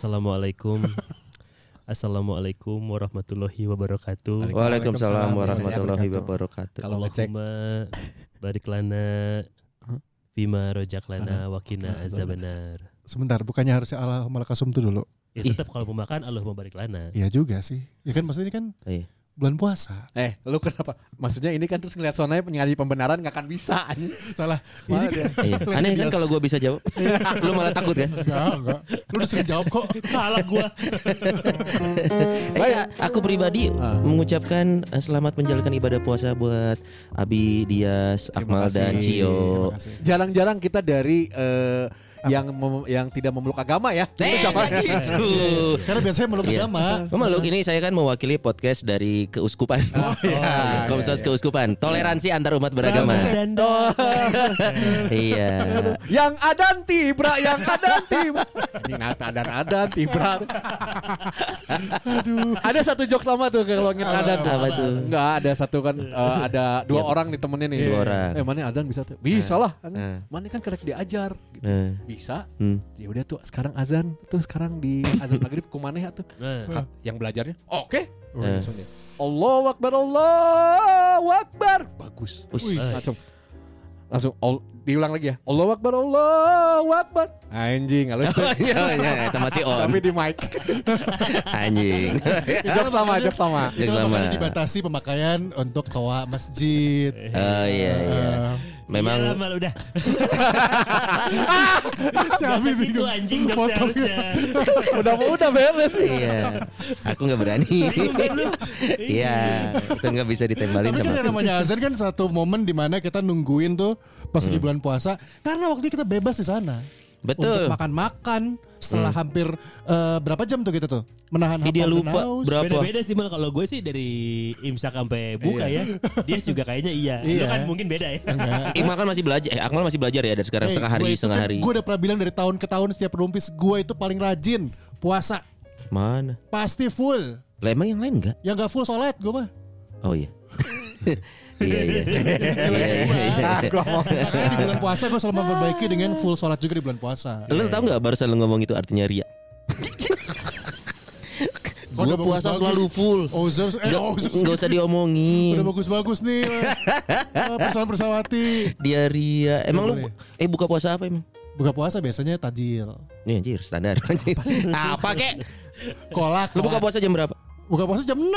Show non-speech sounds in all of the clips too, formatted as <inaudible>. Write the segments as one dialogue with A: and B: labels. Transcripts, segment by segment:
A: Assalamualaikum. <laughs> Assalamualaikum warahmatullahi wabarakatuh.
B: Waalaikumsalam warahmatullahi wabarakatuh.
C: Kalau ngecek
A: Allahumma barik lana Fima rojak lana wakina azabanar.
D: Sebentar, bukannya harusnya Allah malakasum tuh dulu.
A: Ya tetap kalau mau makan Allah barik lana.
D: Iya juga sih. Ya kan maksudnya ini kan
B: Iya.
D: Bulan puasa.
C: Eh, lu kenapa? Maksudnya ini kan terus ngeliat sonanya nyari pembenaran gak akan bisa.
D: Salah. Ini kan
B: Iya. Aneh kan kalau gua bisa jawab. <laughs> Lu malah takut kan?
D: enggak, enggak. Lu udah sering jawab kok.
A: Salah gua.
B: Eh, ya, aku pribadi mengucapkan eh, selamat menjalankan ibadah puasa buat Abi, Dias, Akmal dan. Cio.
C: Jarang-jarang kita dari eh, yang mem- yang tidak memeluk agama ya.
B: Eh, <laughs> gitu.
D: Karena biasanya meluk
B: Iya.
D: agama.
B: Memeluk ini saya kan mewakili podcast dari keuskupan. <laughs>
C: iya,
B: Komsos keuskupan. Toleransi antar umat beragama. <laughs> iya.
C: Yang adan tibra, yang adan tibra. Ini nata adan adan tibra. Aduh. Ada satu jokes lama tuh kalau ngit adan tuh.
B: Apa tuh?
C: Enggak, ada satu kan eh, ada dua
B: Iya.
C: orang nih temennya nih.
B: Dua orang.
C: Eh, mana adan bisa tuh? Bisa lah.
B: Eh.
C: Mana kan kerek diajar. Gitu.
B: Eh,
C: Bisa.
B: hmm.
C: Ya udah tuh sekarang azan tuh sekarang di azan <laughs> maghrib kumaneh tuh.
A: Nah,
C: yang belajarnya oke
B: Eh.
C: Langsung dia, Allahu Akbar Allahu Akbar bagus
B: Wih.
C: langsung langsung all- diulang lagi ya Allahu Akbar Allahu Akbar anjing halus
B: Oh, iya, iya, itu masih on.
C: tapi di mic <laughs>
B: Anjing.
C: jokes lama jokes lama
D: Itu
B: Yang
D: kan makanya dibatasi pemakaian untuk toa masjid.
B: Oh iya iya.
D: Eh,
B: Memang
A: Iyalah, mal udah.
D: si Abi
A: Itu anjing harusnya.
C: udah udah beres
B: iya. Aku nggak berani. Iya, itu nggak bisa ditembalin
D: Tapi kan
B: sama aku.
D: namanya azan kan satu momen di mana kita nungguin tuh pas
B: Hmm.
D: lagi bulan puasa karena waktu itu kita bebas di sana.
B: Betul.
D: Untuk makan-makan setelah hampir eh, berapa jam tuh kita tuh menahan
B: dia lupa
D: haus.
B: berapa.
A: Beda-beda sih mal kalau gue sih dari imsak sampai buka ya. Dia juga kayaknya iya. Lu
D: Iya.
A: kan mungkin beda ya.
B: Iqmal kan masih belajar. Eh, Akmal masih belajar ya dari sekarang
D: Eh,
B: setengah hari setengah
D: kan-
B: hari.
D: Gue udah pernah bilang dari tahun ke tahun setiap rumpis gue itu paling rajin puasa
B: Mana?
D: pasti full.
B: Lah emang yang lain enggak?
D: Yang gak full sholat gue mah.
B: Oh iya. <laughs> iya iya. Iya iya. <laughs> iya.
C: ah gua mau
D: Makanya di bulan puasa gue selalu memperbaiki dengan full sholat juga di bulan puasa.
B: Lu tahu nggak barusan lu ngomong itu artinya ria? <laughs>
D: Oh, udah
B: puasa selalu full.
D: Ozor, eh Ozor.
B: nggak usah diomongin.
D: Udah bagus-bagus nih. <laughs> Eh, Persoalan persawati.
B: Dia ria. Emang lu
D: boleh.
B: eh buka puasa apa emang?
D: Buka puasa biasanya tajil.
B: Nih anjir standar. Anjir. apa kek?
D: Kolak.
B: Lu buka puasa jam berapa?
D: Buka puasa jam 6.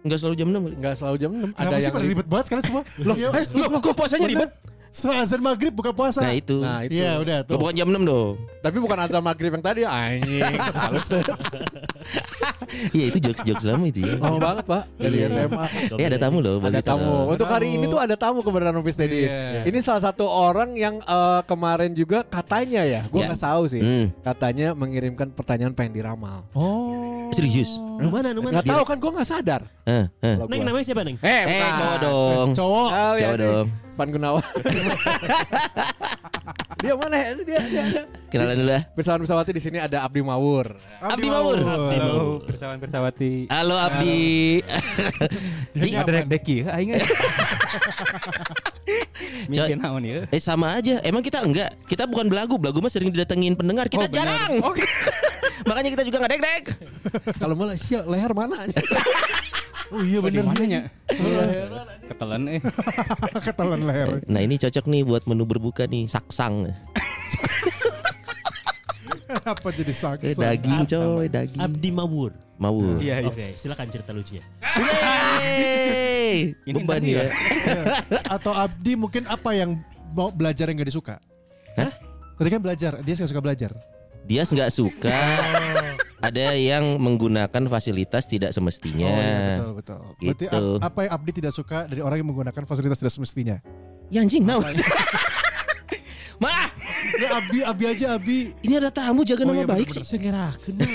B: Enggak selalu jam 6 kali.
C: nggak selalu jam 6
D: Kenapa sih pada ribet banget kalian semua? Loh, eh,
B: Loh, kok puasanya ribet?
D: Setelah azan maghrib buka puasa.
B: Nah, itu.
C: nah itu
D: Iya udah tuh.
B: Lo bukan jam 6 dong.
C: tapi bukan azan maghrib yang tadi anjing halus deh <laughs>
B: Iya itu jokes-jokes lama itu ya.
C: lama banget pak dari SMA
B: Eh ada tamu loh.
C: Ada tamu. Untuk hari ini tuh ada tamu kebenaran Rupis Dedis.
D: Iya.
C: Ini salah satu orang yang eh, kemarin juga katanya ya, gue
B: Ya.
C: nggak tahu sih.
B: Hmm.
C: Katanya mengirimkan pertanyaan pengen diramal.
D: Oh.
B: Serius?
A: Lu mana, lu mana?
C: Nggak tahu kan gue nggak sadar.
B: Eh, eh.
A: Neng namanya siapa, Neng?
C: Eh,
B: Eh,
C: bukan.
B: cowok dong.
D: Cowok.
C: Oh, iya
B: Cowok
C: nih.
B: dong.
C: Pan Gunawan. <laughs> dia mana? ya? Dia, dia, dia.
B: Kenalan dulu ya.
C: Bersama bersawati di sini ada Abdi Mawur.
B: Abdi Mawur.
A: Abdi
E: Halo,
A: Mawur.
E: persawan persawati.
B: Halo Abdi. <laughs>
D: Ini
E: Ada deki, aing. <laughs> Mungkin naon ya.
B: Eh sama aja. Emang kita enggak. Kita bukan belagu. Belagu mah sering didatengin pendengar. Kita
E: Oh,
B: jarang. Makanya kita juga nggak dek-dek.
C: Kalau Malaysia leher mana?
D: Oh iya bener.
E: Mananya? Ketelan eh. <laughs>
D: Ketelan leher.
B: Nah ini cocok nih buat menu berbuka nih. Saksang. <laughs>
D: Apa jadi sakit?
B: Eh, daging coy. Daging.
A: Abdi Mawur.
B: Mawur.
E: Iya, iya.
A: Oke, silakan cerita lucunya.
B: Yeay. <laughs>
E: Ini
B: Beban
E: tadi
B: ya.
D: Atau Abdi mungkin apa yang mau belajar yang gak disuka?
B: Hah?
D: Tadi kan belajar, dia suka suka belajar.
B: Dia nggak suka. Ada yang menggunakan fasilitas tidak semestinya.
D: Oh iya betul betul. Berarti
B: Gitu.
D: ap- apa yang Abdi tidak suka dari orang yang menggunakan fasilitas tidak semestinya?
B: Ya anjing, no. <laughs> Malah
D: Ya Abdi, Abdi aja Abdi.
B: ini ada tamu jaga
D: Oh
B: nama
D: iya,
B: baik
D: bener-bener.
B: sih.
A: Saya kira kenal.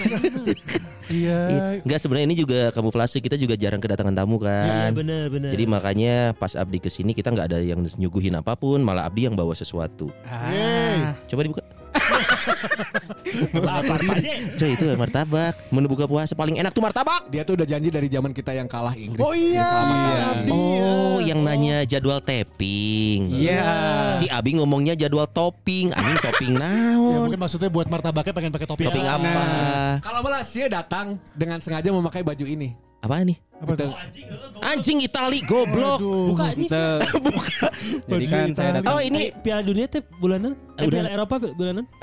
D: Iya.
B: Enggak sebenarnya ini juga kamuflase kita juga jarang kedatangan tamu
A: Iya
B: kan.
A: benar benar.
B: Jadi makanya pas Abdi ke sini kita nggak ada yang nyuguhin apa pun, malah Abdi yang bawa sesuatu.
D: Yeay.
B: Coba dibuka. <laughs>
A: lapar aja.
B: Coy itu martabak. Menu buka puasa paling enak tuh martabak.
C: Dia tuh udah janji dari zaman kita yang kalah Inggris.
D: Oh iya. Abdi,
B: Oh,
D: ya.
B: yang nanya jadwal tapping.
E: Iya.
B: Si Abi ngomongnya jadwal topping. Anjing topping
D: Ya
B: naon?
D: mungkin maksudnya buat martabaknya pengen pakai topping.
B: Topping
D: apa?
B: apa?
C: Kalau malah sih datang dengan sengaja memakai baju ini.
B: Apa nih?
D: Apa tuh?
B: Anjing Itali goblok.
D: Aduh.
A: Buka ini
E: Ente. <laughs> Jadi kan saya datang.
B: Oh ini
A: Piala Dunia teh bulanan? Eh,
B: Udah.
A: Piala Eropa bulanan? <laughs>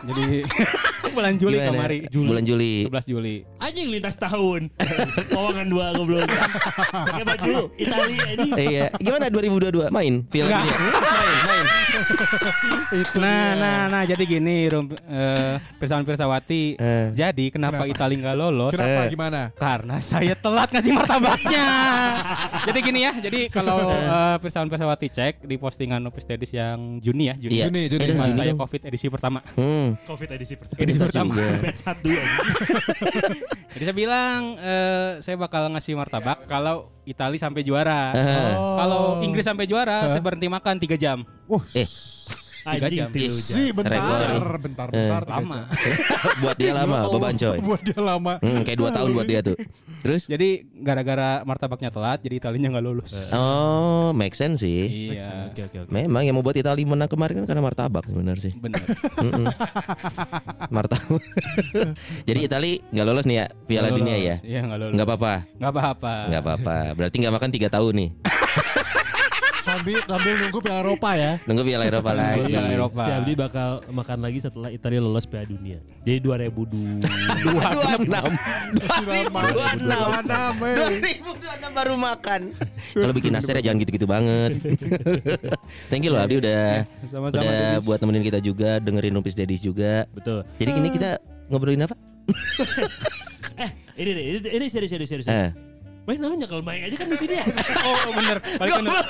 E: Jadi <laughs> bulan Juli
B: gimana?
E: kemari.
B: Bulan Juli.
E: 11 Juli.
A: Anjing lintas tahun. Pawangan dua goblok. Pakai baju Italia ini.
B: Iya, gimana 2022 main Piala
E: Enggak.
B: Dunia?
E: main, main.
D: Itu
E: Nah,
D: dia.
E: nah, nah, jadi gini, Rum, eh, Pirsawan Pirsawati.
B: Eh.
E: Jadi kenapa Italia nggak lolos?
D: Kenapa
B: Eh.
D: gimana?
E: Karena saya telat ngasih martabaknya. <laughs> jadi gini ya, jadi kalau <laughs> eh, Pirsawan Pirsawati cek di postingan Nopis Dedis yang Juni ya, Juni.
B: Iya.
D: Juni, Juni.
B: Eh, Juni
E: saya. COVID edisi pertama.
B: Hmm.
A: Covid edisi pertama.
E: Edisi pertama. <laughs>
A: satu anjing.
E: Jadi saya bilang eh, saya bakal ngasih martabak kalau Italia sampai juara.
B: Ah.
E: Kalau Inggris sampai juara, saya berhenti makan 3 jam.
D: Wah,
B: Eh,
E: Tiga
A: Anjing
E: jam.
A: tilu jam.
D: si bentar, bentar,
B: Eh.
D: bentar. tiga
E: Lama. <laughs>
B: buat dia lama,
D: Ya
B: beban
D: Allah,
B: coy.
D: Buat dia lama.
B: Hmm, kayak dua tahun buat dia tuh. Terus?
E: Jadi gara-gara martabaknya telat, jadi Italinya nggak lulus.
B: Oh, make sense sih.
E: Iya.
A: Oke oke oke.
B: Memang yang membuat Italia menang kemarin kan karena martabak benar sih.
E: Benar. <laughs>
B: Martabak. <laughs> Jadi Italia nggak lolos nih ya Piala
E: Nggak
B: Dunia
E: lulus.
B: ya?
E: Iya nggak lulus.
B: Nggak apa-apa.
E: Nggak apa-apa.
B: Nggak apa-apa. Berarti nggak makan tiga tahun nih.
D: Sambil sambil nunggu Piala Eropa ya.
B: Nunggu Piala Eropa lagi.
E: Piala Eropa.
A: Si Abdi bakal makan lagi setelah Italia lolos Piala Dunia. Jadi 2002.
B: Dua enam.
D: Lama. enam, eh.
B: 2026 baru makan. Kalau bikin nasir ya jangan gitu-gitu banget. <laughs> Thank you loh Abdi udah
E: Sama-sama,
B: udah
E: Dennis.
B: buat temenin kita juga, dengerin Numpis Dedis juga.
A: Betul.
B: Jadi ini kita ngobrolin apa? <laughs>
A: Eh, ini ini, ini serius serius serius.
B: Eh,
A: Main namanya kalau main aja kan di sini ya. <laughs>
E: Oh bener. Balik bener. <laughs>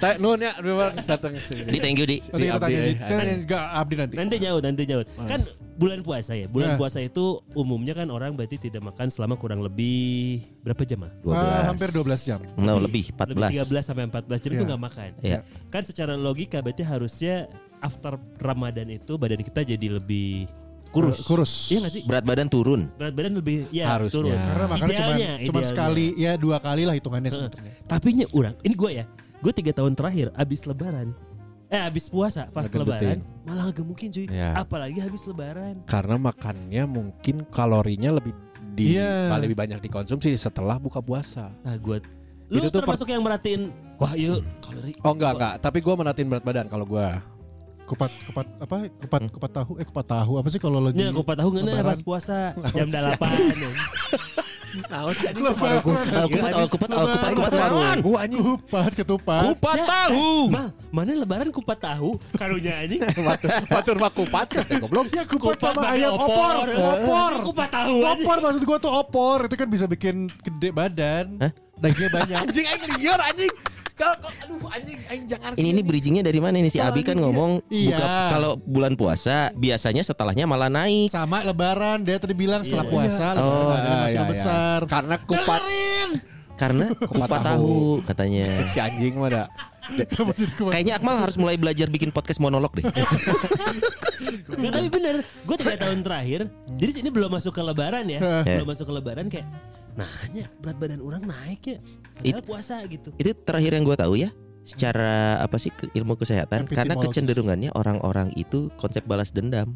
C: Teh nun ya, dua datang sini.
B: Di thank you di.
D: Nanti kita tanya
C: eh.
D: Kita enggak Abdi nanti.
A: Nanti nyaut, nanti nyaut. Kan bulan puasa ya. Bulan
D: Nah.
A: puasa itu umumnya kan orang berarti tidak makan selama kurang lebih berapa jam ah?
B: 12.
D: Ah, hampir 12 jam.
B: No, lebih
A: Lebih
B: 14.
A: 13 sampai 14 jam itu
D: Iya.
A: nggak makan.
B: Iya.
A: Kan secara logika berarti harusnya after Ramadan itu badan kita jadi lebih kurus.
D: Kurus.
A: Iya nggak sih?
B: Berat badan turun.
A: Berat badan lebih ya
C: Harusnya.
A: turun.
D: Karena makannya cuma cuma sekali ya dua kali lah hitungannya sebenarnya.
A: Tapi nya orang, ini gue ya, gue tiga tahun terakhir abis lebaran, eh abis puasa pas
C: Ngegendutin.
A: lebaran malah gak mungkin cuy,
C: Iya.
A: apalagi habis lebaran.
C: Karena makannya mungkin kalorinya lebih di
D: Iya.
C: lebih banyak dikonsumsi setelah buka puasa.
A: Nah gue, lu
C: Itu tuh
A: termasuk yang merhatiin, wah yuk kalori.
C: Oh enggak enggak, tapi gue menatin berat badan kalau gue.
D: Kupat kupat apa? Kupat kupat tahu eh kupat tahu apa sih kalau lagi
A: Nya kupat tahu nggak pas puasa <laughs> jam delapan.
C: Nah,
B: alkupat, alkupat, alkupat warung.
D: Oh anjing kupat ketupat.
C: Kupat
A: Ya,
C: tahu.
A: Mal, mana lebaran kupat tahu, karunya anjing. <laughs>
C: Batur mah kupat. Eh, Goblok.
D: Ya kupat, sama ayam opor. Opor.
A: Kupat tahu anjing.
D: Opor maksud gua tuh opor. Itu kan bisa bikin gede badan. Dagingnya banyak.
C: Anjing aing liar anjing. Kalau aduh anjing aing jangan.
B: Ini ini bridgingnya dari mana ini si Abi kan ngomong
D: Iya.
B: buka kalau bulan puasa biasanya setelahnya malah naik.
D: Sama lebaran dia tadi bilang setelah
A: Iya.
D: puasa
B: Oh,
D: lebaran
C: Ah,
D: makin
C: iya, iya.
D: besar.
C: Karena kupat
B: Karena <laughs> kupat
C: tahu.
B: tahu katanya. <laughs>
C: si anjing mah dah.
B: Kayaknya Akmal harus mulai belajar bikin podcast monolog deh.
A: Nggak, tapi bener, gue tiga tahun terakhir, jadi ini belum masuk ke lebaran ya, belum masuk ke lebaran kayak, nanya berat badan orang naik ya, padahal puasa gitu.
B: Itu terakhir yang gue tahu ya. Secara apa sih ke- ilmu kesehatan? Karena kecenderungannya orang-orang itu konsep balas dendam.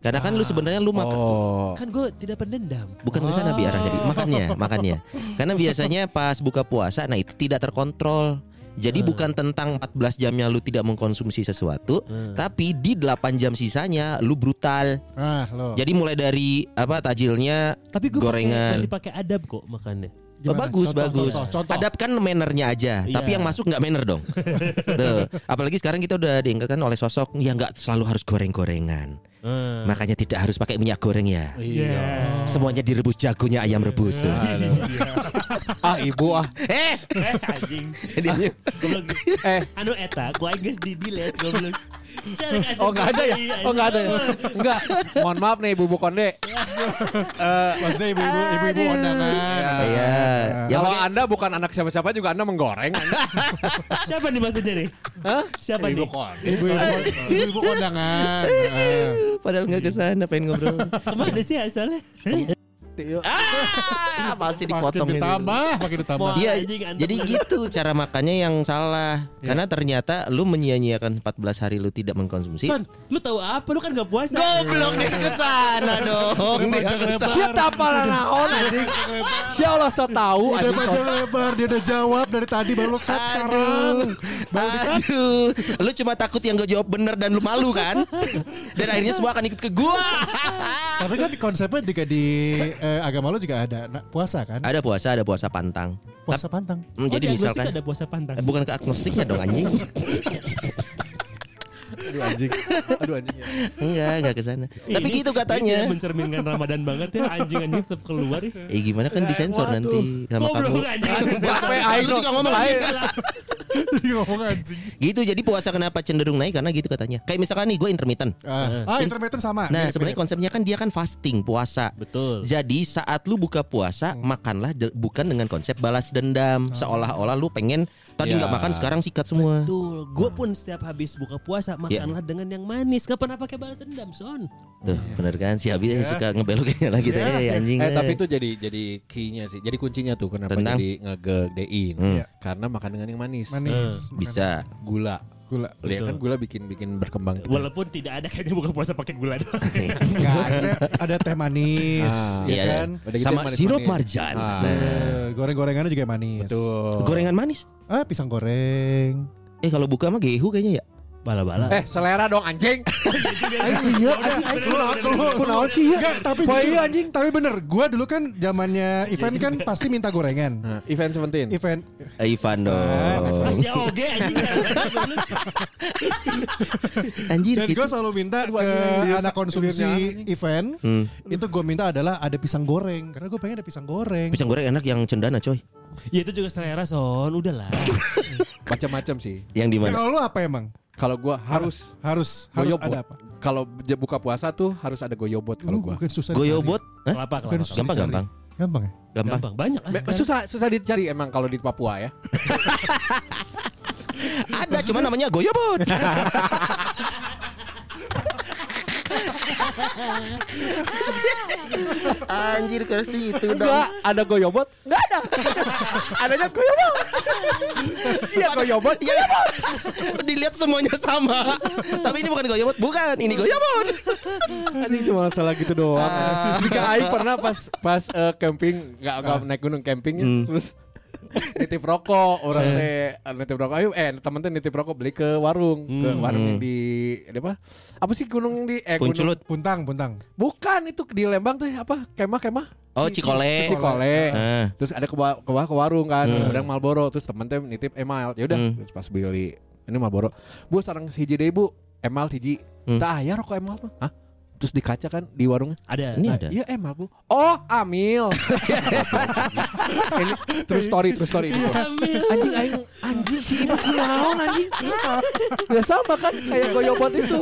B: Karena kan lu sebenarnya lu makan
C: Oh.
A: Kan gue tidak pendendam.
B: bukan ke sana bi arah jadi makannya makannya karena biasanya pas buka puasa nah itu tidak terkontrol jadi
A: Hmm.
B: bukan tentang 14 jamnya lu tidak mengkonsumsi sesuatu
A: Hmm.
B: tapi di 8 jam sisanya lu brutal
D: Nah, lo.
B: jadi mulai dari apa tajilnya
A: Tapi gue
B: Gorengan.
A: masih pakai adab kok makannya.
B: Oh, bagus,
D: Contoh,
B: bagus.
D: contoh, contoh.
B: Hadapkan mannernya aja,
A: Iya.
B: tapi yang masuk nggak manner dong. <laughs> Tuh. Apalagi sekarang kita udah diingatkan oleh sosok yang nggak selalu harus goreng-gorengan.
A: Hmm.
B: Makanya tidak harus pakai minyak goreng ya.
A: Iya.
B: Semuanya direbus jagonya ayam rebus tuh. <laughs>
C: ah ibu ah.
B: Eh,
A: Eh anjing. <laughs>
C: Eh.
A: Anu eta, gua geus di delete goblok.
C: Oh nggak ada ya? Oh nggak ada ya? Enggak. Mohon maaf nih ibu-ibu konde. <laughs>
D: Maksudnya ibu-ibu ibu-ibu undangan.
B: Iya. Ya,
C: Kalau anda bukan anak siapa-siapa juga anda menggoreng. <laughs>
A: Siapa nih maksudnya nih?
C: Hah?
A: Siapa
C: Ibu
A: nih?
C: konde.
D: Ibu-ibu ibu-ibu undangan. <laughs> Heeh.
B: Padahal nggak ke sana pengen ngobrol.
A: Ke mana sih asalnya?
B: Ah, masih dipotong
D: Makin ditambah, makin ditambah.
B: Iya, jadi gitu cara makannya yang salah. Karena ternyata lu menyia-nyiakan 14 hari lu tidak mengkonsumsi.
A: Son, lu tahu apa? Lu kan gak puasa.
B: Goblok dia ke sana dong. Dia.
C: Siapa pala naon anjing? Sia Allah so tahu
D: Udah
C: anjing.
D: panjang lebar, dia udah jawab dari tadi baru lu cut sekarang. Baru.
B: Aduh, lu cuma takut yang gak jawab bener dan lu malu kan? Dan akhirnya semua akan ikut ke gua.
D: Tapi kan konsepnya juga di eh, agama lu juga ada nah, puasa kan?
B: Ada puasa, ada puasa pantang.
D: Puasa pantang.
B: Hmm,
A: Oh,
B: jadi misalkan
A: ada puasa pantang.
B: eh, bukan ke agnostiknya dong anjing. <laughs>
C: Aduh anjing. Aduh anjing.
B: Enggak, enggak ke sana. Tapi
A: Ini-
B: gitu
A: ini
B: katanya.
A: tidak mencerminkan Ramadan banget ya anjing-anjing tetap keluar ya.
B: Eh gimana kan disensor nanti sama kamu.
C: Sampai aing
B: juga ngomong
D: Ngomong anjing.
B: Gitu jadi puasa kenapa cenderung naik karena gitu katanya. Kayak misalkan nih gue intermittent.
D: Ah, ah intermittent sama.
B: Nah sebenarnya konsepnya kan dia kan fasting puasa.
A: Betul.
B: Jadi saat lu buka puasa makanlah de- bukan dengan konsep balas dendam seolah-olah lu pengen tadi
C: Ya.
B: nggak makan sekarang sikat semua.
A: Betul. Gue pun setiap habis buka puasa
B: Ya.
A: makanlah dengan yang manis. Gak pernah pakai balas dendam, Son.
B: Tuh bener kan si Abi suka ngebeloknya <laughs> lagi teh eh, anjing.
C: Eh
B: eh.
C: tapi itu jadi jadi key-nya sih. Jadi kuncinya tuh kenapa
B: Tentang?
C: jadi ngegedein.
B: Hmm.
C: Karena makan dengan yang manis.
D: manis.
B: bisa.
C: Gula.
D: Gula.
C: Ya kan gula bikin bikin berkembang. gitu.
A: Walaupun tidak ada kayaknya buka puasa pakai gula doang. <laughs>
D: Enggak, akhirnya ada teh manis,
C: Ah,
D: ya
B: Iya,
D: kan?
C: Udah gitu
B: Sama
C: yang
B: sirup marjan.
C: Ah.
D: Eh, goreng-gorengannya juga manis.
C: Tuh.
B: Gorengan manis.
D: Ah, pisang goreng.
B: Eh kalau buka mah gehu kayaknya ya.
A: Bala-bala.
C: Eh selera dong anjing.
D: Iya, sih ya? Tapi
C: iya, anjing.
D: Tapi bener, gua dulu kan zamannya event kan pasti minta gorengan.
C: Nah, event seventeen.
D: Event
B: Eh, Ivan dong.
A: Masih oge anjing. <laughs>
B: Anjir
D: dan
B: gitu.
D: gue selalu minta ke anak konsumsi event
B: Hmm.
D: itu gue minta adalah ada pisang goreng karena gue pengen ada pisang goreng.
B: Pisang goreng enak yang cendana coy.
A: Ya itu juga selera, Son. Udahlah. <laughs>
C: Macam-macam sih.
B: Yang di mana?
D: Kalau lu apa emang?
C: Kalau gua harus
D: Harus harus
C: goyobot.
D: ada apa?
C: Kalau buka puasa tuh harus ada goyobot kalau gua.
D: bukan susah.
B: Goyobot?
A: Kelapa,
D: Bukan
A: kelapa.
D: susah
B: Gampang
D: dicari.
B: gampang.
D: Gampang ya?
B: Gampang.
A: Gampang. Banyak
C: susah susah dicari emang kalau di Papua ya. <laughs>
B: Ada cuma namanya goyobot. <laughs> Anjir ke situ dong.
C: Enggak, ada goyobot? Enggak ada. Adanya goyobot. Iya goyobot.
B: Iya, Dilihat semuanya sama. Tapi ini bukan goyobot, bukan. Ini goyobot.
C: Anjing cuma masalah gitu doang. Jika Aing pernah pas pas eh, camping nggak nggak naik gunung camping
B: Hmm.
C: terus <laughs> nitip rokok orang teh nitip rokok. Ayo eh temen teh nitip rokok beli ke warung. Ke warung yang di apa? Apa sih gunung yang di eh gunung-
B: Punculut.
D: Puntang, puntang.
C: bukan itu di Lembang tuh apa? Kemah kemah?
B: Oh, Cikole.
C: Cikole.
B: Ah.
C: terus ada ke, wa- ke, ke warung kan udah Malboro terus temen teh nitip emal. Ya udah
B: Hmm.
C: terus pas beli ini Malboro bu sarang hiji deh bu. Emal hiji
B: Hmm.
C: tah ya rokok emal tuh hah terus di kaca kan di warungnya
A: Ada.
B: Ini
C: Nah,
B: ada.
C: Iya emal bu. Oh Amil. ini true story true story ini. Anjing aing anjing sih ibu kunaon anjing. Ya sama kan kayak goyobot itu.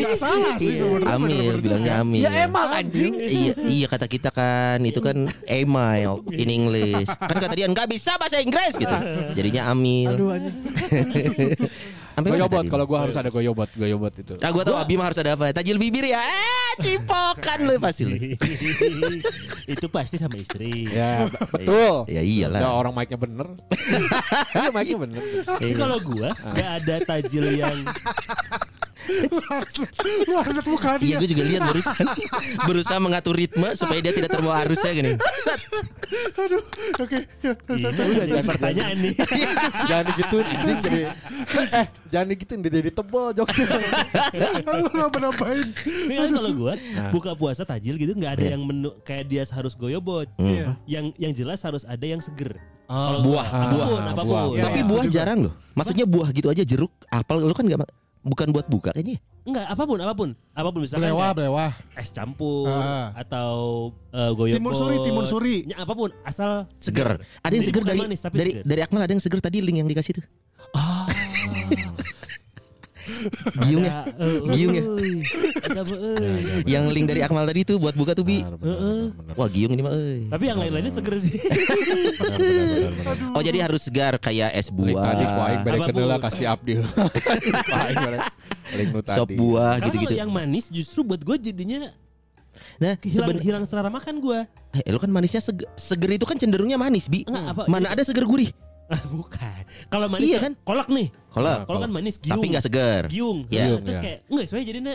D: Gak salah sih
B: Iya,
D: sebenarnya.
B: Amil bilangnya. Amil.
C: Ya emal anjing.
B: iya, iya kata kita kan itu kan email in English. Kan kata dia nggak bisa bahasa Inggris gitu. Jadinya Amil.
C: Aduh anjing. <laughs> Goyobot kalau gua harus ada goyobot, goyobot itu.
B: Ah gua tahu Abi mah harus ada apa? Tajil bibir ya. Eh, cipokan lu pasti lu. <laughs>
A: itu pasti sama istri.
C: Ya <laughs> be- betul.
B: Ya iyalah.
C: Udah orang mic-nya bener. <laughs> Iya mic-nya bener.
A: Tapi kalau gua nggak ada tajil yang
D: Lu harus lu harus lihat muka
B: Iya
D: dia.
B: gue juga lihat barusan <laughs> Berusaha mengatur ritme Supaya dia tidak terbawa arusnya gini Set.
D: Aduh, oke. Ya,
A: Ini jadi pertanyaan nih.
C: jangan digituin anjing jadi eh jangan digituin dia jadi tebel jokesnya. <laughs>
D: Lu nambah-nambahin.
A: Ini kan kalau gua buka puasa tajil gitu nggak ada yang menu kayak dia harus goyobot.
D: Iya.
A: Yang yang jelas harus ada yang seger.
D: Oh.
B: Buah
A: Apa pun,
C: buah.
A: apa pun.
D: Iya,
B: Tapi
D: iya,
B: buah jarang loh Maksudnya buah gitu aja jeruk Apel lu kan gak ma- Bukan buat buka kayaknya ya?
A: Enggak, apa pun, apa pun. Apa pun misalkan
D: Belewah,
A: kayak
D: belewah.
A: es campur
D: Ah.
A: atau uh, goyobot.
D: Timun suri, timun suri.
A: Ya, apa pun, asal
B: Seger Ada yang seger dari
A: manis, tapi
B: dari,
A: seger.
B: dari Akmal ada yang seger tadi link yang dikasih tuh <laughs> Giung ya
A: Ada, eh,
B: Giung ya
A: euy. Ada, euy.
B: Yang link dari Akmal tadi tuh buat buka tuh Bi. Wah giung ini mah euy.
A: Tapi yang lain-lainnya seger sih. <laughs>
B: Oh jadi harus segar kayak es
C: Link tadi ku aing
B: buah
C: kasih abdi. <laughs>
B: Sop buah gitu-gitu
A: kalau yang manis justru buat gue jadinya
B: Nah
A: hilang, hilang selera makan gue.
B: Eh, lu kan manisnya seger, seger itu kan cenderungnya manis Bi
A: Enggak, apa-
B: Mana ada seger gurih <laughs>
A: Bukan. Kalau manis
B: Iya
A: kan kolak nih.
B: Kalau
A: Kalau kan manis giung.
B: tapi nggak seger
A: giung.
B: Ya.
A: Nah, terus
C: Giung, ya.
A: kayak enggak soalnya jadinya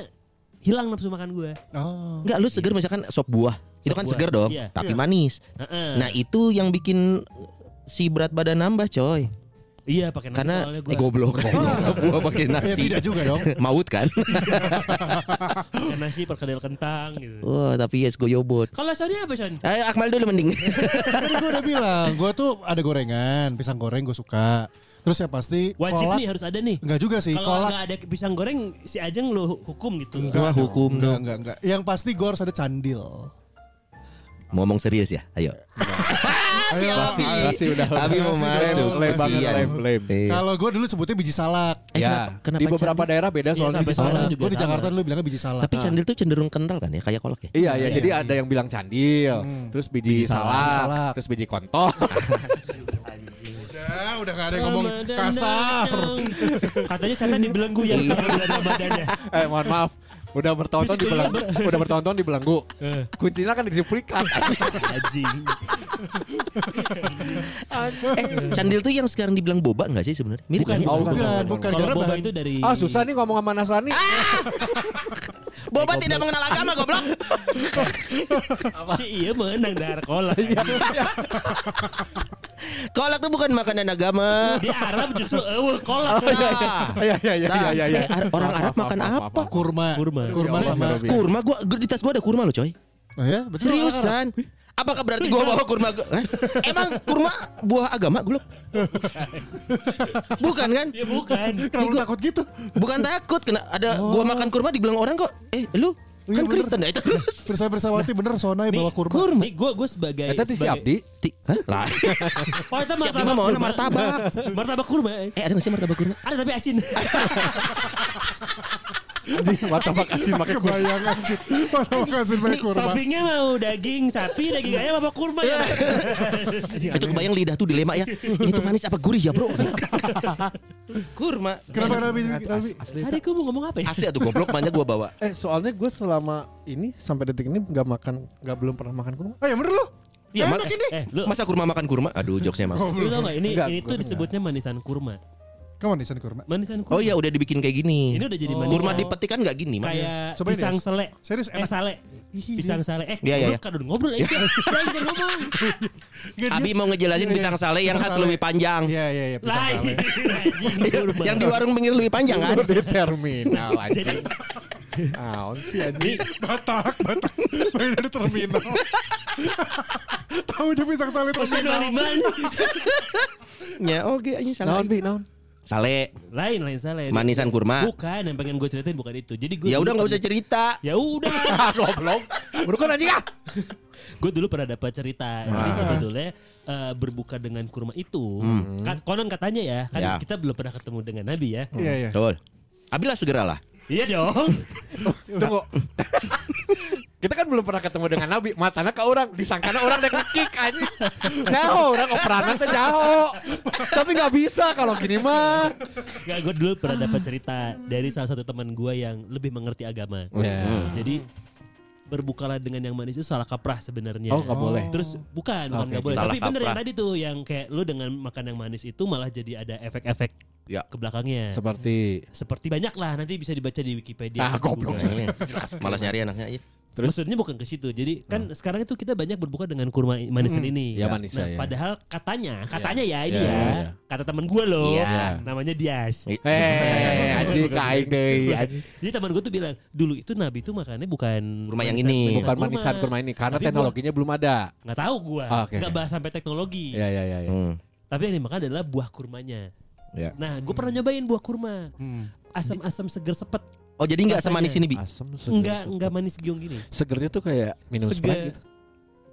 A: hilang nafsu makan gue.
D: Oh.
B: Enggak lu seger misalkan sop buah Itu
A: Sop
B: kan
A: buah,
B: seger dong
A: iya.
B: Tapi
D: Iya.
B: manis Nah itu yang bikin si berat badan nambah coy
A: Iya pakai nasi
B: Karena
A: soalnya gue.
B: eh goblok <laughs> buah pakai
D: Ya
B: nasi
D: tidak juga dong. <laughs>
B: Maut kan <laughs>
A: pakai nasi perkedel kentang gitu.
B: Wah tapi yes goyobot
A: Kalau Sony apa Son?
B: Ayo Akmal dulu mending
D: Tadi gue udah bilang, gue tuh ada gorengan, pisang goreng gue suka. Terus yang pasti
A: Wajib
D: kolak.
A: nih harus ada nih.
D: Enggak juga sih,
A: Kalau
D: kolak.
A: nggak ada pisang goreng si Ajeng lo hukum gitu.
B: Wah,
D: dong,
B: hukum
D: enggak,
B: dong.
D: enggak, enggak. Yang pasti gue harus ada candil.
B: Ngomong serius ya Ayo
D: Ayo,
C: Masih,
D: ayo.
C: masih udah.
B: Abi mau masuk. Eh.
D: Kalau gue dulu sebutnya biji salak.
B: Eh,
C: Ya,
B: kenapa- kenapa
C: di beberapa
B: candil?
C: daerah beda soalnya
A: sampai
C: biji salak.
A: juga
D: Gue di
A: sama.
D: Jakarta dulu bilangnya biji salak.
B: Tapi candil tuh cenderung kental kan ya Kayak kolak ya
C: Iya, iya. Jadi ada yang bilang candil, terus biji,
D: Biji salak,
C: terus biji kontol. <laughs>
D: udah, udah gak ada yang ngomong kasar. <laughs>
A: Katanya setan dibelenggu ya
B: Iya.
A: Ramadannya.
C: eh, mohon maaf. Udah bertahun-tahun dibelenggu, udah bertahun-tahun dibelenggu.
A: Eh.
C: Kuncinya kan di duplikat.
A: Anjing.
B: Eh candil tuh yang sekarang dibilang boba nggak sih sebenarnya Mirip
A: Bukan?
C: Oh,
D: Bukan, bukan.
A: Kalau
D: Karena
A: boba
D: bahan-
A: itu dari
C: ah, susah nih ngomong sama Nasrani. <laughs>
B: Boba tidak mengenal agama goblok
A: Si iya menang dar kolak.
B: Kolak tuh bukan makanan agama
A: Di Arab justru eueuh kolak.
C: Iya, iya, iya,
B: Nah,
C: iya, iya.
B: eh, Ar- orang Arab makan apa?
D: Kurma.
A: Kurma.
D: Kurma
C: Ya
D: sama.
B: Kurma gua gua- di tas gua ada kurma loh coy
D: Oh ya, betul.
B: Seriusan Apakah berarti gua bawa <laughs> kurma gua- Hah? Emang kurma buah agama goblok Bukan kan
A: Ya bukan.
D: Kenapa lu takut gitu?
B: Bukan takut kena ada gua makan kurma dibilang orang kok eh lu
D: Iya,
B: kan
D: bener.
B: Kristen ya itu
D: Bersama bersawati bener Sonai bawa kurma.
B: kurma
A: Nih gue gue sebagai
C: Eta si Abdi.
B: Ti- Hah? Lah. <laughs>
A: Oh itu martabak
B: lima mau
A: kurma.
B: martabak.
A: Martabak kurma.
B: Eh ada nggak sih martabak kurma?
A: Ada tapi asin. <laughs>
C: Anjing, martabak asin pakai kurma.
D: Kebayangan sih. Pakai kurma.
A: Toppingnya mau daging sapi, daging ayam apa kurma ya?
B: Itu kebayang lidah tuh dilema ya. Ini tuh manis apa gurih ya, Bro? kurma.
D: Kenapa Nabi? Nabi?
A: Tadi gue mau ngomong apa ya?
B: Asli atuh goblok banyak gua bawa.
C: Eh, soalnya gue selama ini sampai detik ini nggak makan, nggak belum pernah makan kurma.
D: Oh ya bener lu.
B: Iya,
D: ini.
A: Eh, lu,
B: Masa kurma makan kurma? Aduh, jokesnya emang.
A: lu tau gak ini
C: Enggak,
A: ini tuh disebutnya manisan kurma.
D: Kamu di sana kurma.
A: Manisan kurma.
B: Oh iya, udah dibikin kayak gini.
A: Ini udah jadi
D: Oh.
A: manisan.
B: Kurma dipetik kan nggak gini,
A: kayak
D: Cobain
A: pisang
D: ya.
A: sele.
D: Serius,
A: Eh
D: enak.
A: sale.
D: Ih,
A: Pisang sale. Eh,
B: Iya, iya, iya.
A: kan udah ngobrol ya. Jangan ngomong.
B: Abi mau ngejelasin
D: Iya,
B: pisang
D: iya.
B: sale yang khas lebih panjang.
D: Iya iya iya
A: kurma. <laughs>
B: yang di warung pinggir lebih panjang kan?
C: di terminal <laughs> anjing. Aon sih anjing.
D: Batak, Batak. Main dari terminal. <laughs> Tahu dia pisang sale terminal.
B: Ya oke, ini salah.
C: Naon bi, naon.
B: Sale,
A: Lain lain sale.
B: manisan kurma.
A: Bukan yang pengen gue ceritain bukan itu. Jadi gue
B: Ya udah nggak usah cerita.
A: Ya udah. <laughs>
C: Goblok. Bukan anjing ah. <laughs>
A: gue dulu pernah dapat cerita. Jadi sebetulnya eh, berbuka dengan kurma itu, kan konon katanya ya, kan
B: Ya.
A: kita belum pernah ketemu dengan Nabi ya.
D: Iya iya.
B: Betul. Abi lah segeralah.
A: Iya dong.
C: Tunggu. Kita kan belum pernah ketemu dengan Nabi. Matana ke orang, disangkana orang dek kick anjing. Jauh, orang operanan teh jauh. Tapi nggak bisa kalau gini mah.
A: Gak, gue dulu pernah dapat cerita dari salah satu teman gue yang lebih mengerti agama.
C: Ya.
A: Jadi berbukalah dengan yang manis itu salah kaprah sebenarnya.
C: Oh, nggak boleh.
A: Terus bukan, bukan nggak boleh.
B: salah
A: Tapi bener yang
B: kaprah.
A: tadi tuh yang kayak lu dengan makan yang manis itu malah jadi ada efek-efek
B: Ya.
A: ke belakangnya.
C: Seperti
A: Seperti banyak lah nanti bisa dibaca di Wikipedia.
C: Ah, goblok. <laughs>
B: Malas nyari anaknya aja.
C: Terus?
A: Maksudnya bukan ke situ. Jadi kan sekarang itu kita banyak berbuka dengan kurma manisan ini.
C: Ya, manisa,
A: Nah,
C: ya.
A: padahal katanya, katanya ya ini
C: Ya,
A: ya,
C: ya, ya.
A: kata teman gue loh,
B: Iya.
A: namanya Dias.
C: Eh, <laughs> anjing kain anjing.
A: Jadi teman gue tuh bilang dulu itu Nabi itu makannya bukan
B: Kurma yang
A: manisan-
B: ini.
C: Bukan manisan kurma ini karena
A: Tapi
C: teknologinya belum ada.
A: nggak tahu gue,
C: Ah, oke,
A: nggak bahas sampai teknologi.
C: Ya ya ya ya.
B: Hmm.
A: Tapi yang dimakan adalah buah kurmanya.
C: Ya.
A: Nah, gue pernah nyobain buah kurma,
D: Hmm.
A: asam-asam seger sepet,
B: Oh jadi nggak semanis ini bi?
C: Seger.
A: enggak enggak manis giung gini.
C: Segernya tuh kayak minum
A: Seger.
C: Sprite gitu.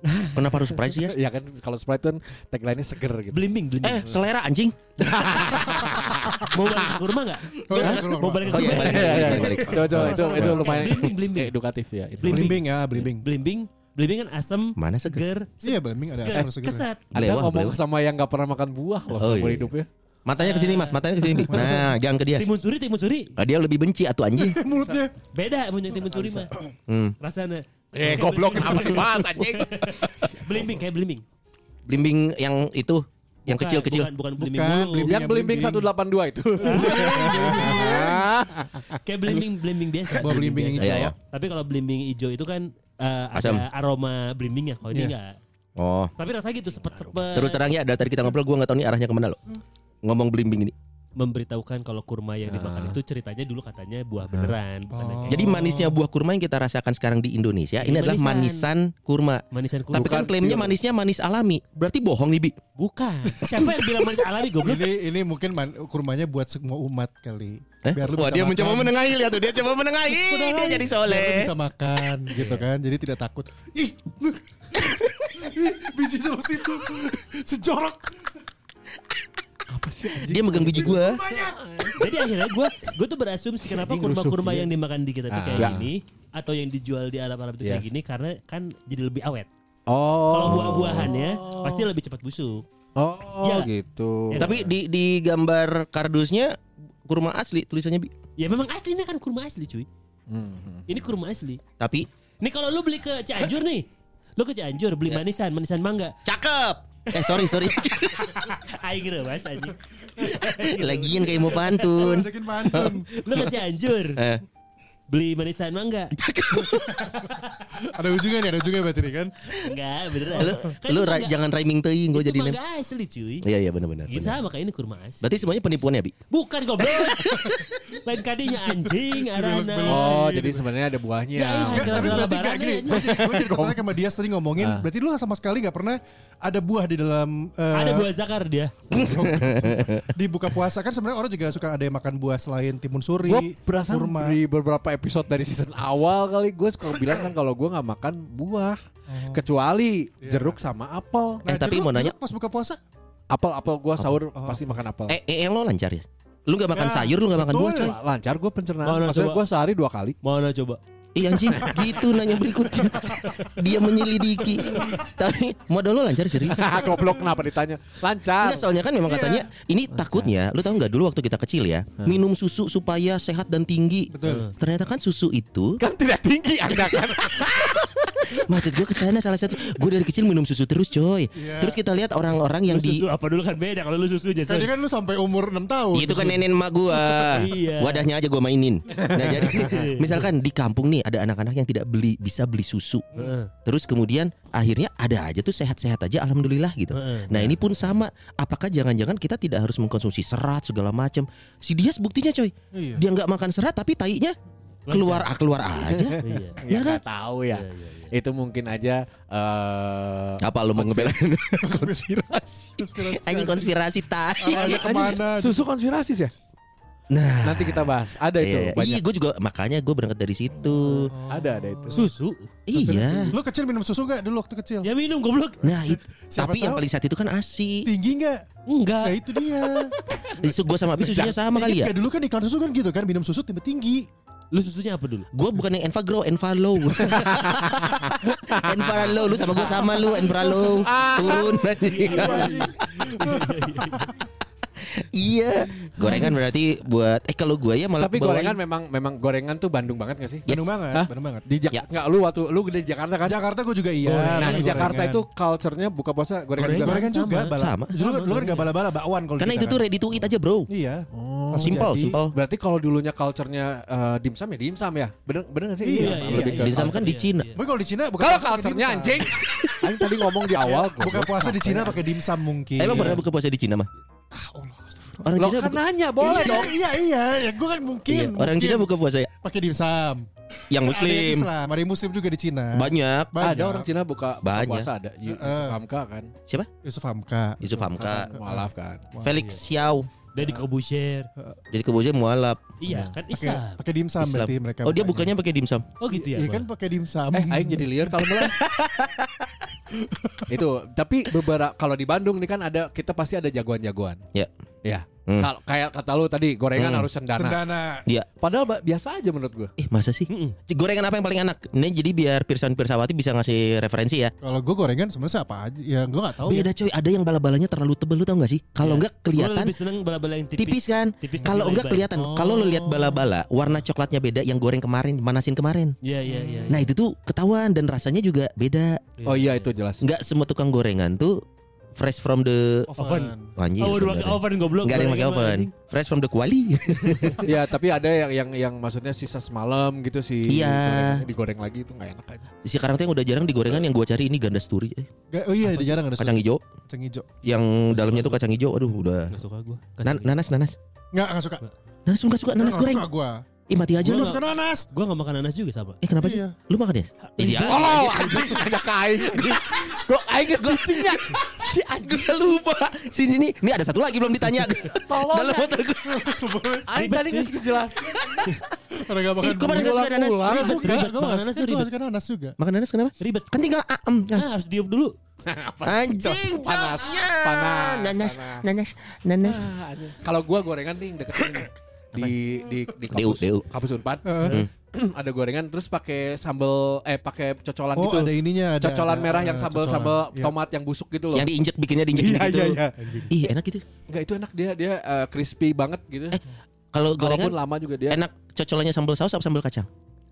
C: <laughs>
B: Kenapa harus price ya?
C: Ya kan kalau Sprite kan tagline-nya seger gitu.
A: Blimbing, blimbing.
B: Eh selera anjing. <laughs>
A: mau balik ke kurma nggak?
D: Oh, iya, kurma,
A: Mau balik ke
B: Oh iya
A: kurma?
B: balik
C: Iya, iya, iya. Coba coba itu itu lumayan
A: Blimbing, blimbing.
C: edukatif ya. Itu.
A: Blimbing.
D: Blimbing ya, blimbing.
A: Blimbing, blimbing kan asam,
B: Mana seger?
A: seger,
D: Iya, blimbing ada asam seger.
A: kesat.
C: Anda
B: Lewah,
C: ngomong sama yang nggak pernah makan buah loh
B: Oh,
C: seumur
B: iya.
C: hidupnya.
B: Matanya ke sini mas, matanya ke sini. <laughs> Nah jangan ke dia.
A: Timun suri, timun suri.
B: Ah, dia lebih benci atau anjing. <laughs>
D: Mulutnya.
A: Beda punya timun suri mah.
B: Hmm.
A: Rasanya.
C: Eh
A: Kayak
C: goblok
A: blimbing.
C: kenapa dibahas anjing? <laughs>
A: Blimbing kayak blimbing.
B: Blimbing yang itu, yang kecil-kecil.
A: Bukan, bukan blimbing
D: Bukan, blimbing.
C: Yang belimbing 182 itu.
A: Kayak blimbing blimbing biasa.
D: Blimbing yang
A: biasa.
B: Iya, iya.
A: Tapi kalau blimbing hijau itu kan
B: Asam.
A: ada aroma blimbingnya. Kalau ini
D: Iya.
A: enggak.
B: Oh.
A: Tapi rasanya gitu sepet-sepet.
B: Terus terang ya dari tadi kita ngobrol gue nggak tahu nih arahnya ke mana lo. Ngomong blimbing ini.
A: memberitahukan kalau kurma yang dimakan itu ceritanya dulu katanya buah beneran, bukan kayak
B: Jadi manisnya buah kurma yang kita rasakan sekarang di Indonesia ini
A: Ini
B: adalah
A: manisan.
B: manisan kurma.
A: manisan kurma.
B: Tapi kan klaimnya manisnya manis alami. Berarti bohong nih Bi.
A: bukan. Siapa yang bilang manis alami goblok?
D: Ini ini mungkin man- kurmanya buat semua umat kali.
B: Eh?
D: Biar lu
B: Wah
D: bisa
B: dia
D: makan.
B: mencoba menengahi lihat tuh dia coba menengahi dia jadi
D: Biar lu
B: soleh.
D: bisa makan gitu kan. Jadi tidak takut. Ih. <laughs> Ih, biji terus itu sejorok. Apa sih anjing?
B: Dia megang biji gua.
A: Jadi akhirnya gue gue tuh berasumsi kenapa kurma-kurma yang dimakan di kita tuh
C: Ah.
A: kayak
C: Ya.
A: gini atau yang dijual di Arab-Arab itu kayak
C: Yes.
A: gini karena kan jadi lebih awet.
C: Oh.
A: Kalau buah-buahannya pasti lebih cepat busuk.
C: Oh
A: Ya.
C: gitu.
A: Ya.
B: Tapi di di gambar kardusnya kurma asli tulisannya Bi.
A: Ya memang aslinya kan kurma asli cuy.
C: Hmm.
A: Ini kurma asli.
B: Tapi
A: Ini kalau lu beli ke Cianjur nih, lu ke Cianjur beli manisan, manisan mangga.
B: cakep. Eh sorry sorry. <laughs>
A: Aing mas anjing.
B: Lagian kayak mau pantun.
D: Ajakin mantun.
A: Lu ke Cianjur
B: Eh,
A: beli manisan mangga. <laughs>
D: ada ujungnya nih, ada ujungnya berarti nih kan.
A: Enggak, beneran.
B: lu
A: Kan
B: lu ra-
A: mangga-
B: jangan rhyming teuing gue
A: itu
B: jadi
A: mangga asli cuy.
B: Iya iya benar-benar.
A: Gitu
B: benar.
A: sama kayak ini kurma asli.
B: Berarti semuanya penipuan ya Bi?
A: Bukan goblok. <laughs> Lain kadinya anjing arana.
C: Oh, jadi sebenarnya ada buahnya.
A: Ya, iya.
D: Enggak, tapi berarti
A: lebaran
D: gak gini. Gue jadi, tertarik sama dia tadi ngomongin. Berarti lu sama sekali gak pernah ada buah di dalam eh,
A: Ada buah zakar dia. <laughs>
D: di buka puasa kan sebenarnya orang juga suka ada yang makan buah selain timun suri, kurma.
C: di beberapa episode dari season awal kali gue suka bilang kan kalau gue nggak makan buah kecuali jeruk sama apel.
B: Eh, tapi
D: jeruk-
B: mau nanya-
D: pas buka puasa?
C: Apel apel gue sahur
D: Oh.
C: pasti makan apel.
B: Eh, eh lo lancar ya? Lu gak makan
D: Ya,
B: sayur, lu gak makan buah coy.
C: Lancar gue pencernaan.
A: Mana
C: Maksudnya gue sehari dua kali.
A: Mana coba?
B: Iya anjing, gitu nanya berikutnya. Dia menyelidiki. Tapi modal lo lancar serius. <laughs>
C: Goblok kenapa ditanya? Lancar.
B: Enggak, soalnya kan memang katanya ini takutnya, lu tahu nggak dulu waktu kita kecil ya, minum susu supaya sehat dan tinggi.
D: Betul.
B: Ternyata kan susu itu,
C: Kan tidak tinggi anda kan. <laughs>
B: maksud gue ke sana salah satu, gue dari kecil minum susu terus coy.
D: Iya.
B: Terus kita lihat orang-orang yang
A: Lu
B: di
A: susu apa dulu kan beda kalau lu susu aja.
D: Tadi kan lu sampai umur 6 tahun.
B: itu kan nenek emak gua. <laughs>
A: Iya.
B: Wadahnya aja gua mainin. Nah, jadi <laughs> misalkan di kampung nih ada anak-anak yang tidak beli bisa beli susu.
A: Heeh.
B: Terus kemudian akhirnya ada aja tuh sehat-sehat aja alhamdulillah gitu. Nah, ini pun sama. Apakah jangan-jangan kita tidak harus mengkonsumsi serat segala macam? Si Dias buktinya coy.
D: Iya.
B: Dia nggak makan serat tapi tainya keluar ah, keluar aja. <laughs>
A: Iya.
B: Ya kan?
C: nggak tahu ya.
A: Iya, iya,
C: Itu mungkin aja eh
B: Apa lu mau ngebelain
C: konspirasi. <laughs>
B: anjing konspirasi tai?
D: Ke mana?
C: Susu konspirasi sih ya?
B: Nah,
C: Nanti kita bahas. Ada itu
B: iya, iya.
C: banyak.
B: gue juga makanya gue berangkat dari situ.
C: Ada ada itu.
A: Susu?
B: Iya.
D: Lu kecil minum susu gak dulu waktu kecil?
A: Ya minum goblok.
B: Nah, it- tapi yang
D: tahu.
B: paling saat itu kan asi.
D: Tinggi gak?
A: Enggak.
D: Nah itu dia.
B: Gue sama Abi susunya sama kali ya.
D: Dulu kan iklan susu kan gitu kan minum susu tiba tinggi.
A: Lu susunya apa dulu?
B: Gue bukan yang Enfagrow, Enfalow. <laughs> Enfalow, lu sama gue sama lu, Enfalow. Turun. <laughs> Iya. Gorengan berarti buat eh kalau gua ya malah
C: Tapi
B: bawain-
C: gorengan memang memang gorengan tuh Bandung banget gak sih?
B: Yes.
D: Bandung banget,
C: Hah?
D: Bandung banget.
C: Di Jak
B: Ya.
C: nggak lu waktu lu gede di Jakarta kan?
D: Jakarta gue juga iya.
C: Nah
D: tapi
C: di Jakarta
D: gorengan.
C: itu culture-nya buka puasa gorengan,
A: Gorengan.
C: juga.
D: gorengan
A: Sama.
D: juga bala.
B: Sama.
D: Dulu,
A: Sama,
D: dulu kan gak bala-bala bakwan kalau
B: Karena itu tuh
D: kan.
B: ready to eat aja, Bro.
D: Iya.
C: Oh.
B: Simple,
D: jadi.
B: simple.
C: Berarti kalau dulunya culture-nya eh, dimsum ya dimsum ya? Bener bener gak sih?
D: Iya,
A: iya,
C: ke
B: Dimsum kan di
A: Iya,
B: Cina.
A: iya.
D: Tapi kalau di Cina
C: Kalau culture-nya anjing. <laughs> Aing tadi ngomong di awal.
D: Buka puasa di Cina pakai dimsum mungkin.
B: Emang pernah buka puasa di Cina mah? Orang
C: Lo
B: Cina
C: kan
B: buka,
C: nanya boleh
D: Iya,
C: dong.
D: Iya iya, ya gue kan mungkin.
B: Iya, orang
D: mungkin.
B: Cina buka puasa ya.
D: pakai dimsum.
B: Yang
D: Ada yang
B: muslim.
D: Islam, ada yang muslim juga di Cina.
B: Banyak.
D: Banyak.
C: Ada orang Cina buka, buka
B: Banyak.
C: puasa ada. Yu-. Yusuf Hamka kan.
B: Siapa?
D: Yusuf Hamka.
B: Yusuf Hamka.
C: Mualaf kan.
B: Felix Xiao.
A: Dari Kobusher.
B: Jadi kebosnya mualaf.
A: Iya kan
D: Pakai
A: Islam.
D: pakai dimsum
B: Islam.
D: berarti mereka.
B: Oh dia bukannya pakai dimsum.
A: Oh gitu ya.
D: Iya kan pakai dimsum.
C: Eh, aing jadi liar kalau mulai. <laughs> itu, tapi beberapa kalau di Bandung nih kan ada kita pasti ada jagoan-jagoan.
B: Ya.
C: Ya.
B: Hmm.
C: Kalau kayak kata lu tadi gorengan
B: Hmm.
C: harus cendana.
D: Cendana.
B: Iya.
C: Padahal biasa aja menurut gua.
B: Eh masa sih?
A: Mm-mm.
B: Gorengan apa yang paling enak? Ini jadi biar Pirsan Pirsawati bisa ngasih referensi ya.
D: Kalau gue gorengan sebenarnya apa aja? Ya gue nggak tahu. ya.
B: Beda coy, ada yang bala-balanya terlalu tebel lu tau gak sih? Kalau
A: Iya.
B: enggak
A: Gua
B: kelihatan
A: lebih seneng bala-bala yang tipis.
B: tipis kan?
A: Tipis
B: Kalau enggak kelihatan. Kalau lu lihat bala-bala, warna coklatnya beda yang goreng kemarin, manasin kemarin.
A: Iya iya iya.
B: Nah, itu tuh ketahuan dan rasanya juga beda.
A: Iya,
C: Oh iya itu jelas.
B: Enggak semua tukang gorengan tuh fresh from the
D: Oven.
B: anjir.
A: Oh udah pakai oven goblok.
B: Enggak ada yang pakai oven. Fresh from the kuali. <laughs>
C: ya tapi ada yang yang yang maksudnya sisa semalam gitu sih.
B: Iya.
C: digoreng lagi itu nggak enak aja.
B: Sekarang tuh yang udah jarang di gorengan yang gua cari ini ganda sturi. Eh,
D: Oh iya, di jarang ada
B: Kacang hijau.
D: kacang hijau.
B: Yang dalamnya tuh kacang hijau. Aduh, udah.
A: Nggak suka gua.
B: Nan- nanas, nanas.
D: Nggak, nggak suka.
B: Nanas suka suka nanas goreng.
D: suka gue.
B: Ih mati aja lu.
D: suka nanas.
A: Gua enggak makan nanas juga sama.
B: Eh kenapa sih?
D: Iya.
B: Lu makan ya? Eh, dia.
C: Oh, anjing ngajak ke aing. Kok aing geus cicingnya. Si anjing
B: lupa. Sini sini. Ini ada satu lagi belum ditanya.
C: Tolong
B: Dalam
C: ya.
B: otak gua.
C: Aing tadi geus jelas.
D: Orang nggak makan.
B: Pada nggak suka nanas?
A: Ribet.
D: Gue
A: Makan nanas tuh
D: Gue
A: ribet.
D: suka nanas juga.
B: Makan nanas kenapa?
A: Ribet.
B: Kan tinggal aem.
A: Ah, harus diup dulu. <laughs>
B: Anjing
C: Panas. Panas.
B: Nanas, nanas, nanas.
C: Kalau gua gorengan nih deket ini. Di di di kampus,
B: DU.
C: kampus Unpad.
D: Eh. <clears throat>
C: ada gorengan terus pakai sambal eh pakai cocolan
D: Oh
C: gitu.
D: ada ininya. Ada,
C: Cocolan
D: ada,
C: merah yang
D: eh,
C: sambal
D: cocolan.
C: sambal
D: Iya.
C: tomat yang busuk gitu loh.
B: Yang diinjek bikinnya diinjek
C: Iya
B: gitu.
C: iya iya.
B: Ih enak gitu.
C: Enggak itu enak dia dia eh, crispy banget gitu.
B: Eh, Kalau
C: Kalaupun
B: gorengan
C: lama juga dia
B: enak cocolannya sambal saus apa sambal kacang?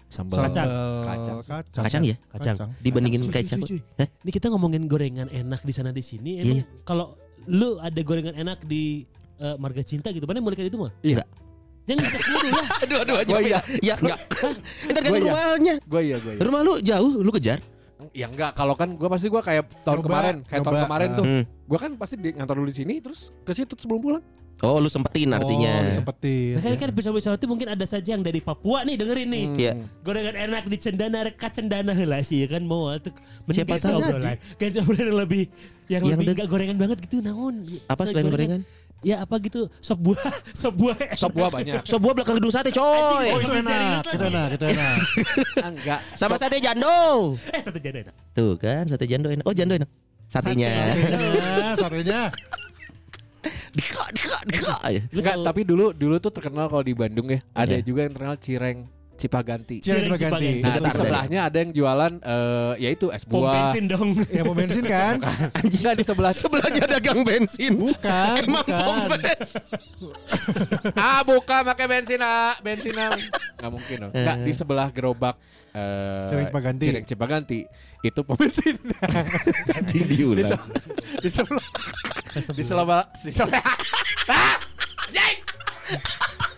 C: sambal
A: Kacang.
C: Kacang.
D: Kacang.
B: Kacang ya?
A: Kacang.
B: Dibandingin kacang.
D: cuy, cuy.
B: Hah?
A: Ini kita ngomongin gorengan enak di sana di sini.
B: Iya,
A: Emang
B: iya.
A: kalau lu ada gorengan enak di eh, Marga Cinta gitu, mana mulai kayak itu mah?
C: Iya.
A: Jangan kita dulu ya. <laughs>
B: Aduh aduh aja.
C: Gua iya.
B: Ya enggak. Entar
C: Gua iya.
B: rumahnya.
C: Gue iya gue iya.
B: Rumah lu jauh, lu kejar.
C: Ya enggak kalau kan gue pasti gue kayak tahun
D: Nyoba,
C: kemarin kayak tahun kemarin
D: ah.
C: tuh.
B: Hmm.
C: Gue kan pasti di ngantor dulu di sini terus ke situ sebelum pulang.
B: Oh, lu sempetin artinya.
D: Oh, disempetin.
A: Nah, kan kan bisa-bisa itu mungkin ada saja yang dari Papua nih dengerin nih.
B: Iya.
A: Gorengan enak di Cendana reka Cendana heula sih ya kan mau tuh
B: Siapa tahu
A: obrolan. Ganti obrolan yang lebih yang,
B: Yang
A: lebih enggak gorengan banget gitu naon.
B: Apa selain gorengan?
A: Ya apa gitu sop buah, <laughs> sop buah.
C: Sop buah banyak.
B: Sop buah belakang gedung sate, coy.
D: Oh
A: Anjing.
D: itu enak, itu enak, itu enak.
C: enggak.
B: Sama sate jando.
A: Eh satu jadi enak.
B: Tuh kan, sate jando enak. Oh, jando enak. Satenya.
D: Satenya, satenya. <laughs>
B: Dika, dika, dika.
C: Enggak, tapi dulu dulu tuh terkenal kalau di Bandung ya. Ada
B: Iya.
C: juga yang terkenal cireng Cipaganti.
D: Cireng.
A: Cipaganti.
C: Nah, di sebelahnya ada yang jualan eh yaitu es
A: pom
C: buah.
A: bensin dong. <laughs>
D: Ya mau bensin kan? <laughs>
C: Enggak di sebelah
B: Sebelahnya dagang bensin.
D: Bukan,
B: Emang pom
D: bukan.
B: bensin. <laughs>
C: ah buka pakai bensin ah bensin ah nggak mungkin dong nggak di sebelah gerobak eh
D: Cireng Cipaganti.
C: Cireng Cipaganti itu pom bensin
B: Anjing
C: di,
B: diulang.
C: di sebelah di sebelah di sebelah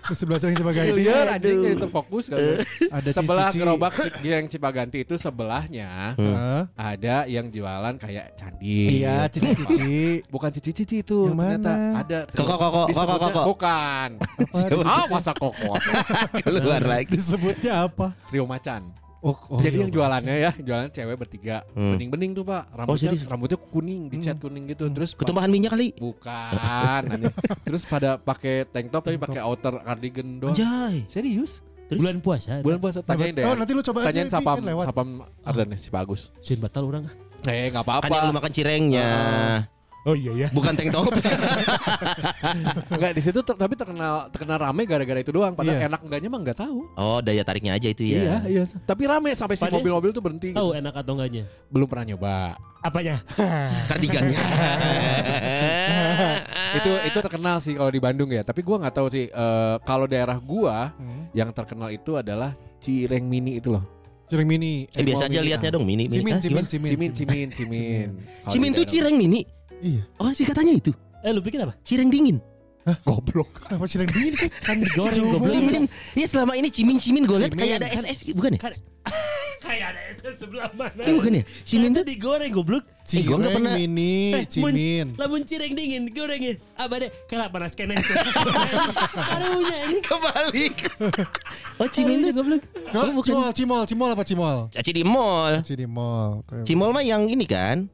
D: Sebelah sering sebagai
C: Liar anjing jadi terfokus kan
D: Ada
C: sebelah
D: cici-cici.
C: gerobak Cireng Cipaganti itu sebelahnya
D: Heeh.
C: ada yang jualan kayak candi
D: Iya, cici-cici. <laughs>
C: bukan cici-cici itu
D: Yang
C: ternyata
D: mana?
C: ada
B: Koko, koko, koko, koko.
C: bukan
D: Apa?
C: ah masa koko <laughs>
B: Keluar lagi.
D: Disebutnya apa?
C: trio macan
D: Oh, oh,
C: Jadi
D: iya,
C: yang jualannya ya, jualan cewek bertiga.
B: Hmm.
C: Bening-bening tuh, Pak. Rambutnya
B: serius?
C: rambutnya kuning, dicat kuning gitu. Terus pa-
B: Ketumpahan minyak kali.
C: bukan. <laughs> aneh. Terus pada pakai tank top tapi pakai outer cardigan doang.
B: Anjay.
C: Serius?
A: Bulan puasa.
C: Bulan puasa tanyain deh.
D: Oh, nanti lu coba aja,
C: Tanyain
D: Pi,
C: sapam
D: kan
C: sapam Ardan nih, si Bagus.
A: Sin batal orang.
C: Eh, enggak
B: Kan yang lu
C: apa-apa.
B: makan cirengnya.
A: Oh iya ya.
B: Bukan tank top. <laughs>
C: Enggak di situ ter- tapi terkenal terkenal rame gara-gara itu doang. Padahal
D: Iya.
C: enak enggaknya mah enggak tahu.
B: Oh, daya tariknya aja itu
C: Iya,
B: ya.
C: iya. Tapi rame sampai si mobil-mobil tuh berhenti.
A: Tahu enak atau enggaknya?
C: Belum pernah nyoba.
A: Apanya? <laughs>
B: Kardigannya.
C: itu <laughs> itu itu terkenal sih kalau di Bandung ya. Tapi gua nggak tahu sih eh, kalau daerah gua
D: Hmm.
C: yang terkenal itu adalah Cireng Mini itu loh.
D: Cireng mini.
B: Eh, biasa aja
C: mini.
B: lihatnya dong mini. mini.
D: Cimin,
B: Ah,
D: cimin, cimin,
C: Cimin, cimin, cimin.
B: Cimin
C: di
B: tuh cireng mini.
D: Iya.
B: Oh singkatannya itu.
A: Eh lu pikir apa?
B: Cireng dingin.
C: Goblok.
D: Kenapa cireng dingin sih?
A: Kan digoreng goblok.
B: Cimin. Iya selama ini cimin cimin gue lihat
D: Cimin.
B: kayak ada SS bukan ya?
A: Kan <laughs> kayak ada SS sebelah mana?
B: Iya bukan ya? Cimin tuh
A: digoreng goblok.
B: Eh, gua
D: Cireng
B: pernah-
D: mini,
A: Eh, mun-
D: cimin.
A: Lamun cireng dingin gorengnya. Abah deh kalah panas kena. Karunya ini
B: kebalik. <laughs> Oh cimin tuh.
A: goblok.
D: Oh,
B: bukan.
D: Cimol, cimol, cimol apa cimol?
B: Caci di mall.
D: Caci di mall.
B: Cimol mah yang ini kan.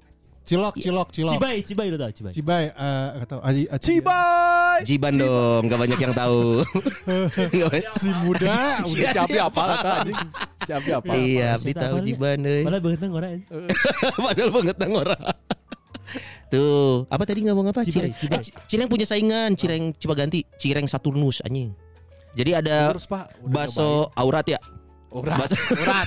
D: Cilok, cilok, cilok.
A: Cibai, Cibai lu tau Cibai.
D: Cibai, eh, nggak tahu. Aji, aji.
C: Cibai.
B: Jiban dong, gak banyak yang tahu. Nggak. <laughs>
D: Si muda, <laughs> udah
C: Siapa apa anjing? Siapa apa?
B: Iya,
A: Siapa
B: tahu? Jiban deh.
A: Padahal banget nang orang. <laughs>
B: Padahal banget nang orang. Tuh, apa tadi ngomong apa?
A: Cibai,
B: Cireng.
A: Cibai.
B: Eh, Ci- Cireng punya saingan, Cireng Cipaganti, Cireng Saturnus anjing. Jadi ada
C: Terus Pak, udah
B: bakso aurat ya.
C: Urat,
B: Bakso <laughs>
C: urat,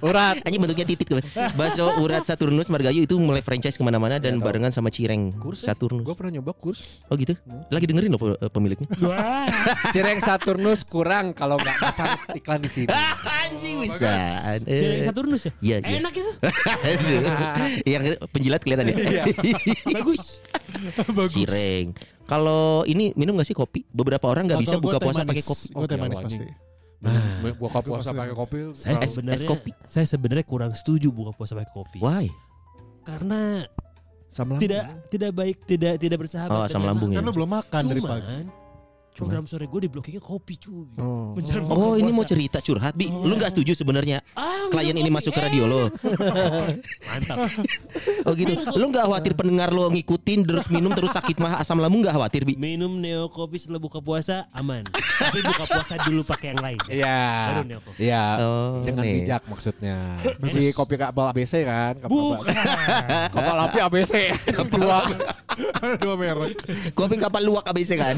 C: urat.
B: anjing bentuknya titik tuh. Bakso urat Saturnus Margayu itu mulai franchise ke mana-mana dan
C: Iya, tahu.
B: barengan sama Cireng
C: Kurs ya?
B: Saturnus.
C: Gue pernah nyoba kurs.
B: Oh gitu. Lagi dengerin loh eh, pemiliknya. <laughs>
A: Wah.
C: Cireng Saturnus kurang kalau nggak pasang iklan di sini. <laughs>
B: anjing bisa.
A: Cireng Saturnus ya?
B: Iya, iya.
A: Enak itu.
B: Yang penjilat kelihatan ya.
A: Bagus.
D: bagus.
B: Cireng. Kalau ini minum gak sih kopi? Beberapa orang nggak bisa buka puasa pakai kopi.
D: Gue teh
C: Oke,
D: manis
C: awalnya.
D: pasti.
C: Nah, buka puasa pakai kopi.
A: Saya sebenarnya
B: kopi.
A: saya sebenarnya kurang setuju buka puasa pakai kopi.
B: Why?
A: Karena
C: Sama
A: tidak tidak baik, tidak tidak bersahabat.
B: Oh, asam
A: dengan
B: lambung ya.
D: Lu belum makan dari
A: Cuman,
D: pagi.
A: Program sore gue diblokirnya kopi cuy.
C: Oh.
A: Menjelang
B: Oh ini mau
A: puasa.
B: cerita curhat bi, lu nggak setuju sebenarnya
A: Ah,
B: klien ini masuk ke radio lo? <laughs>
A: Mantap. <laughs>
B: Oh gitu, lu nggak khawatir pendengar lo ngikutin terus minum terus sakit mah asam lambung nggak khawatir bi?
A: Minum neo kopi setelah buka puasa aman. Tapi buka puasa dulu pakai yang lain.
C: Iya.
A: Baru neo kopi.
C: Iya.
B: Oh,
C: Dengan
B: nih.
C: bijak maksudnya. Si kopi kapal ABC kan? Kapal,
A: Bukan. <laughs>
C: kapal api ABC. Dua.
D: Dua merek.
B: Kopi kapal luwak ABC kan?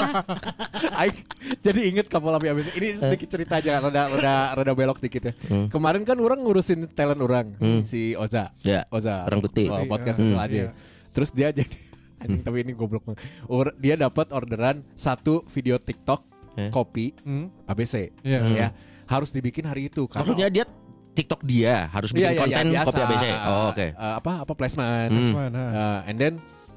B: <laughs>
C: Aing jadi inget kapal api ABC. Ini sedikit cerita aja, rada rada rada belok dikit ya.
B: Hmm.
C: Kemarin kan orang ngurusin talent orang si Oza.
B: Ya,
C: Oza.
B: orang putih.
C: Oh, podcast
D: Hmm.
C: aja.
D: Iya.
C: Terus dia jadi <laughs> anjing tapi ini goblok banget. Dia dapat orderan satu video TikTok
B: Eh.
C: kopi
D: Hmm.
C: ABC.
D: Iya.
C: Ya, harus dibikin hari itu karena
B: Maksudnya dia TikTok dia harus bikin
C: Iya, iya,
B: konten
C: iya, biasa.
B: kopi ABC. Oh, oke.
C: Eh, apa apa placement.
B: Hmm.
D: Mana?
C: Uh, and then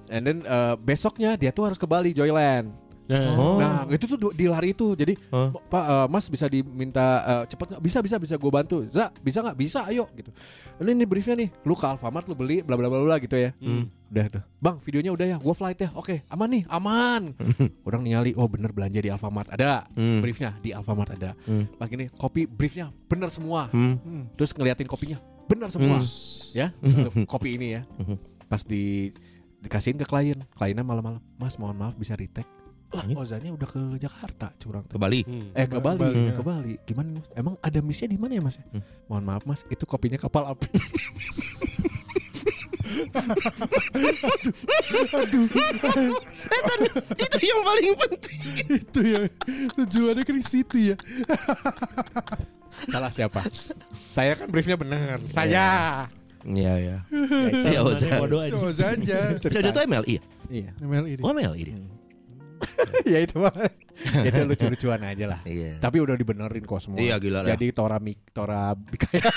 C: and then uh, besoknya dia tuh harus ke Bali Joyland.
A: Nah,
B: Oh.
C: Nah, itu tuh di lari itu. Jadi,
B: Oh.
C: Pak uh, Mas bisa diminta uh, cepet nggak? Bisa, bisa, bisa gue bantu. Za, bisa nggak? Bisa, ayo gitu. Ini, ini briefnya nih. Lu ke Alfamart lu beli bla bla bla bla gitu ya.
A: Hmm.
C: Udah tuh. Bang, videonya udah ya. Gua flight ya. Oke, aman nih, aman. <laughs> Orang nyali, oh bener belanja di Alfamart. Ada
B: Hmm.
C: briefnya di Alfamart ada.
B: Hmm.
C: Pas gini, kopi briefnya bener semua.
B: Hmm.
C: Terus ngeliatin kopinya bener semua.
B: Hmm.
C: Ya, <laughs> kopi ini ya.
B: Hmm.
C: Pas di dikasihin ke klien, kliennya malam-malam, Mas mohon maaf bisa retake. Lah,
B: Hmm.
C: Ozanya udah ke Jakarta curang
B: Ke Bali.
A: Hmm.
C: Eh ke
D: Ba-
C: Bali,
D: ya.
C: ke Bali. Gimana Mas? Emang ada misinya di mana ya Mas?
B: Hmm.
C: Mohon maaf Mas, itu kopinya kapal api.
B: Itu yang paling penting.
D: Itu ya tujuannya ke situ ya.
C: Salah siapa? Saya kan briefnya bener. Saya.
B: Iya ya.
A: Iya,
B: Iya, Oza.
A: bodoh aja.
D: Coba saja.
B: Jojo tuh MLI. ya?
C: Iya.
D: MLI dia.
B: Oh MLI dia. <laughs>
C: ya itu mah. <laughs> itu lucu-lucuan aja lah.
B: Iya.
C: Tapi udah dibenerin kok semua.
B: Iya, gila lah.
C: Jadi Tora Mik, Tora Bikaya. <laughs>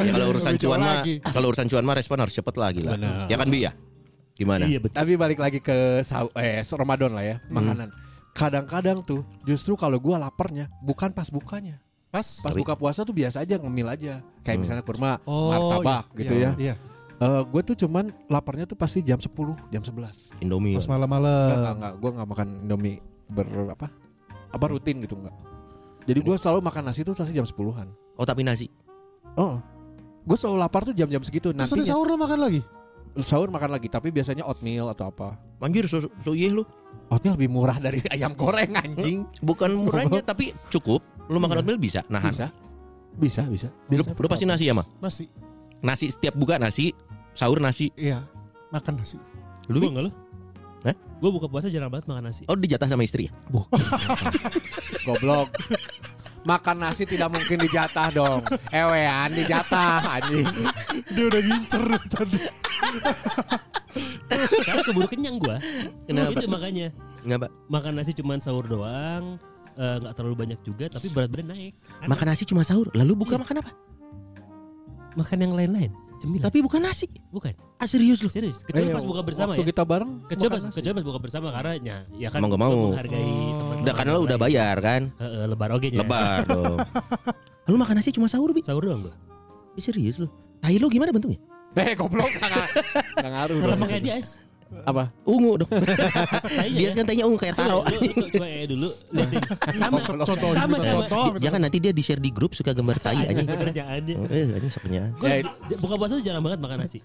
B: Ya, kalau urusan
D: Lebih
B: cuan mah,
D: lagi.
B: kalau urusan cuan mah respon harus cepet lah gila.
C: Benar.
B: Ya kan bi ya? Gimana?
A: Iya betul.
C: Tapi balik lagi ke eh Ramadan lah ya, makanan. Kadang-kadang tuh justru kalau gua laparnya bukan pas bukanya.
D: Pas.
C: Pas
B: Tapi-
C: buka puasa tuh biasa aja ngemil aja. Kayak
B: Hmm.
C: misalnya kurma,
D: Oh,
C: martabak
D: iya,
C: gitu
D: iya,
C: ya.
D: Iya.
C: Eh gue tuh cuman laparnya tuh pasti jam 10, jam 11.
B: Indomie.
D: Pas.
C: Enggak,
D: malam-malam.
C: enggak, enggak. Gue enggak makan Indomie ber apa? Apa rutin gitu enggak. Jadi gue selalu makan nasi tuh pasti jam 10-an.
B: Oh tapi nasi.
C: Oh. Gue selalu lapar tuh jam-jam segitu.
D: Terus
C: Nantinya
D: sahur lo makan lagi?
C: sahur makan lagi, tapi biasanya oatmeal atau apa.
B: Anjir so, so iya lu.
C: Oatmeal lebih murah dari <laughs> ayam goreng anjing.
B: Bukan murahnya <laughs> tapi cukup. Lu makan
D: Iya.
B: oatmeal bisa nahan.
C: Bisa. Bisa, bisa.
B: Lu,
C: Bisa.
B: lu pasti nasi ya mah.
D: Nasi.
B: Nasi setiap buka nasi, sahur nasi.
D: Iya. Makan nasi.
B: Lu
A: enggak lu?
B: Hah?
A: Gue buka puasa jarang banget makan nasi.
B: Oh dijatah sama istri ya? <laughs>
C: Goblok. Makan nasi tidak mungkin dijatah dong. Ewean dijatah anjing.
D: Dia udah ngincer tadi.
A: Karena keburu kenyang gua.
B: Kenapa?
A: Itu makanya
B: Enggak, Pak.
A: makan nasi cuma sahur doang, eh, nggak terlalu banyak juga, tapi berat badan naik. Aneh.
B: Makan nasi cuma sahur, lalu buka makan apa?
A: Makan yang lain-lain, cemilan.
B: Tapi bukan nasi.
A: Bukan,
B: Ah serius lu?
A: serius. Kecuali
C: Eh,
A: pas buka bersama
C: waktu
A: ya.
C: kita bareng
A: Kecuali pas, kecuali pas buka bersama karena ya, ya kan
B: Mau nggak mau.
A: menghargai teman.
B: Udah karena lu udah bayar kan?
A: Heeh, lebar oge nya.
B: Lebar <laughs> dong. Lalu makan nasi cuma sahur, Bi?
A: Sahur doang gua.
B: Eh, serius lu? Tai lu gimana bentuknya?
C: Eh goblok enggak enggak ngaruh. dong.
A: Sama kayak dia.
C: Apa?
B: Ungu dong. Dia
A: ya.
B: kan tanya ungu kayak taro.
A: Coba, lu- lu- coba ya dulu. Sama.
D: Contoh,
A: Sama,
D: contoh. minta
B: Jangan nanti dia di-share di grup suka gambar tai
A: Anjing
B: anjing.
A: bener jangan.
B: Eh, anjing soknya.
C: Ya,
A: buka puasa tuh jarang banget makan nasi.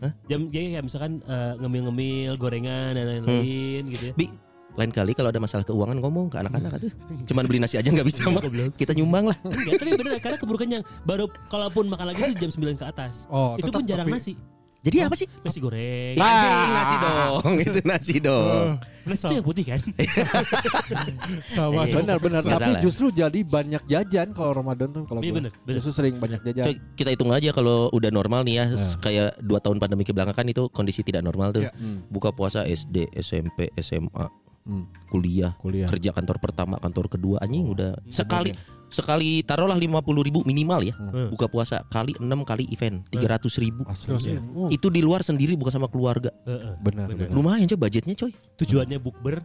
B: Hah?
A: Jam jadi kayak misalkan eh, ngemil-ngemil, gorengan dan lain-lain gitu ya.
B: Bi, lain kali kalau ada masalah keuangan ngomong ke anak-anak tuh. Cuman beli nasi aja nggak bisa mah. Kita nyumbang lah.
A: Enggak, tapi bener karena keburu kenyang. Baru kalaupun makan lagi tuh jam 9 ke atas.
D: Oh,
A: itu
D: tetap
A: pun jarang
D: tapi-
A: nasi.
B: Jadi apa sih?
A: Nasi goreng.
B: Anjing nasi dong. Itu nasi dong. <laughs>
A: Nasi itu yang putih kan? <laughs>
D: Sama
B: Eh,
D: dong.
C: Benar benar tapi
B: salah.
C: justru jadi banyak jajan kalau Ramadan tuh kalau
A: Iya, bener, bener.
C: Justru sering banyak jajan.
B: Kita hitung aja kalau udah normal nih ya, kayak dua tahun pandemi ke belakang kan itu kondisi tidak normal tuh.
D: Iya.
C: Hmm.
B: Buka puasa SD, SMP, SMA,
C: Hmm.
B: kuliah,
C: Kuliah.
B: kerja kantor pertama, kantor kedua anjing udah sekali sekali taruhlah 50 ribu minimal ya
A: Hmm.
B: buka puasa kali 6 kali event 300 ribu
C: Asli.
D: Oh,
B: itu di luar sendiri bukan sama keluarga
A: Heeh.
C: Benar benar.
B: lumayan coy budgetnya coy
A: Tujuannya bukber,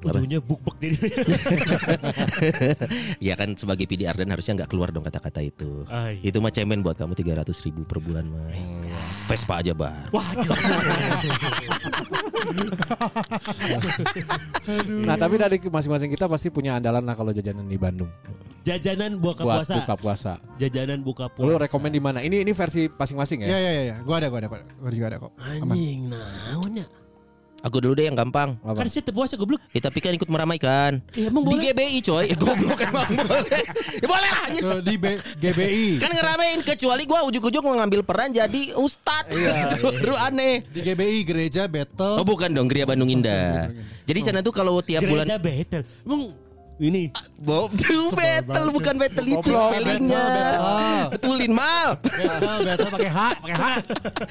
A: ujungnya bukbek jadi. <laughs>
B: ya kan sebagai PDR dan harusnya nggak keluar dong kata-kata itu
A: Ah, iya.
B: itu mah cemen buat kamu 300 ribu per bulan mah Vespa aja bar
A: Wah. <laughs>
C: Nah, tapi dari masing-masing kita pasti punya andalan lah kalau jajanan di Bandung.
A: jajanan buka
C: Buat
A: puasa.
C: buka puasa.
A: Jajanan buka puasa.
C: Lu rekomend di mana? Ini ini versi masing-masing
D: Iya
C: ya?
D: iya iya, gua ada gua ada, gua juga ada kok.
A: Anjing, naonnya?
B: Aku dulu deh yang gampang
C: Apa?
A: Kan setiap puasa goblok.
B: ya, tapi kan ikut meramaikan
A: Ya, emang
B: di
A: boleh.
B: GBI coy eh, <laughs> goblok emang boleh ya boleh lah anjing.
D: Tuh, di B- GBI.
B: kan ngeramein kecuali gua ujuk-ujuk mau ngambil peran jadi ustadz
C: Iya,
B: gitu baru aneh
D: Di GBI gereja
B: oh
D: battle.
B: bukan dong Gria Bandung Indah jadi sana tuh kalau tiap bulan
A: Gereja betel. Emang ini
B: Bob tuh battle bukan battle itu spellingnya
D: battle.
B: betulin mal
D: Battle battle pakai H, pakai H.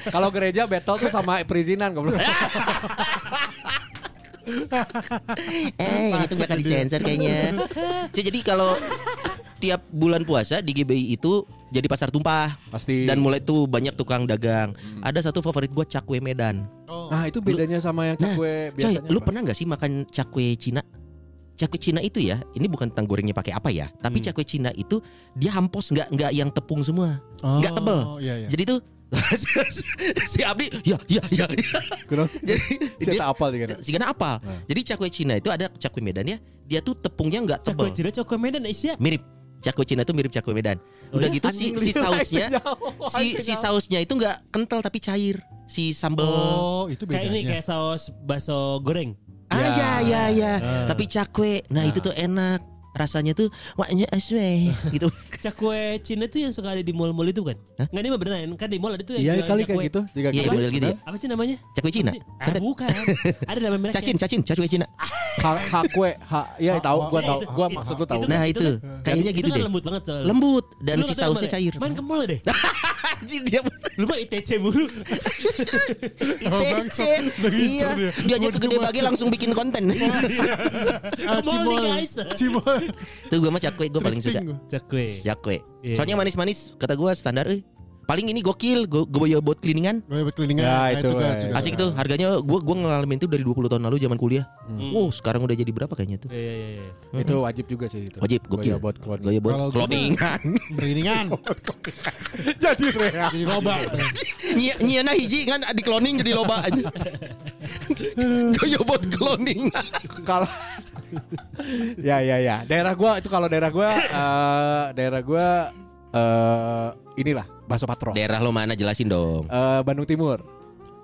C: Kalau gereja battle tuh sama perizinan goblok. <laughs>
B: eh itu bakal disensor kayaknya jadi kalau tiap bulan puasa di GBI itu jadi pasar tumpah
C: Pasti.
B: dan mulai tuh banyak tukang dagang ada satu favorit gua cakwe Medan
C: Nah, itu bedanya sama yang
B: Nah,
C: cakwe
B: Coy,
C: biasanya.
B: lu
C: apa?
B: pernah nggak sih makan cakwe Cina? Cakwe Cina itu ya, ini bukan tentang gorengnya pakai apa ya, tapi
C: Hmm.
B: cakwe Cina itu dia hampos nggak nggak yang tepung semua, nggak tebel.
D: Oh, iya iya.
B: Jadi tuh <laughs> si Abdi, ya ya ya.
C: Kenapa? <laughs>
B: Jadi
C: Saya
B: dia
C: tak apal juga.
B: si Gana apal.
C: Nah.
B: Jadi cakwe Cina itu ada cakwe Medan ya, dia tuh tepungnya nggak
A: cakwe
B: tebel,
A: Cina cakwe Medan Asia.
B: mirip. Cakwe Cina itu mirip cakwe Medan.
A: Oh
B: Udah
A: ya?
B: gitu si si sausnya, <laughs> si si sausnya itu nggak kental tapi cair. Si sambal
D: Oh, itu
A: Kayak ini
D: bedanya.
A: kayak saus bakso goreng.
B: Ah ya ya ya.
A: Ah.
B: Tapi cakwe. Nah, itu tuh enak. Rasanya tuh waknya aswe <laughs> gitu.
A: Cakwe Cina tuh yang suka ada di mall-mall itu kan?
B: Hah?
A: Enggak ini mah beneran kan di mall ada tuh yang
C: Iya
A: jual
C: kali
A: cakwe.
C: kayak gitu. Juga
B: Iya,
C: gitu.
B: model gitu ya.
A: Apa sih namanya?
B: Cakwe Cina.
A: Ah, bukan. <laughs> ada nama mereka.
B: Cacin, cacin, cakwe Cina. <laughs>
C: Ha, hakwe, ha, ya tahu, gua tahu,
A: itu-
C: gua
A: itu-
C: maksud lu tahu.
A: itu-
B: Nah,
A: kan-
B: itu
A: kan-
B: kayaknya
A: itu
B: gitu
A: kan
B: deh.
A: lembut banget soalnya.
B: Lembut dan si sausnya
A: ke mana?
B: cair.
A: Main ke mall deh.
B: Anjing dia
A: Lu mah ITC mulu. <laughs>
B: ITC. Iya. Dia aja ke gede bagi langsung bikin konten. <laughs>
D: Ah,
A: Ke mall nih
D: Cimol.
A: guys.
D: Cimol.
B: Tuh gue mah cakwe gue paling suka.
A: Cakwe.
B: Cakwe.
A: Iya.
B: Soalnya manis-manis kata gue standar euy. Paling ini gokil, gue gue bawa buat cleaningan.
D: Gue buat cleaningan.
C: Ya,
D: Nah,
C: itu,
D: juga-
C: eh.
D: juga
B: Asik
D: suka.
B: tuh, harganya gue gua ngalamin itu dari 20 tahun lalu zaman kuliah. Wow, sekarang udah jadi berapa kayaknya tuh?
A: Iya iya iya.
C: Itu wajib juga sih itu.
B: Wajib, gokil.
C: Goya buat keluarga.
B: Goya buat
D: gua-
B: cloningan.
D: Cleaningan. <laughs>
C: Jadi reak.
D: Jadi loba. <laughs>
B: Nyia nyieuna hiji kan di cloning jadi loba aja. Goya buat cloning.
C: Kalau Ya ya ya. Daerah gua itu kalau daerah gua eh daerah gua eh inilah Bakso Patro. Eh
B: Daerah lo mana jelasin dong.
C: Bandung Timur.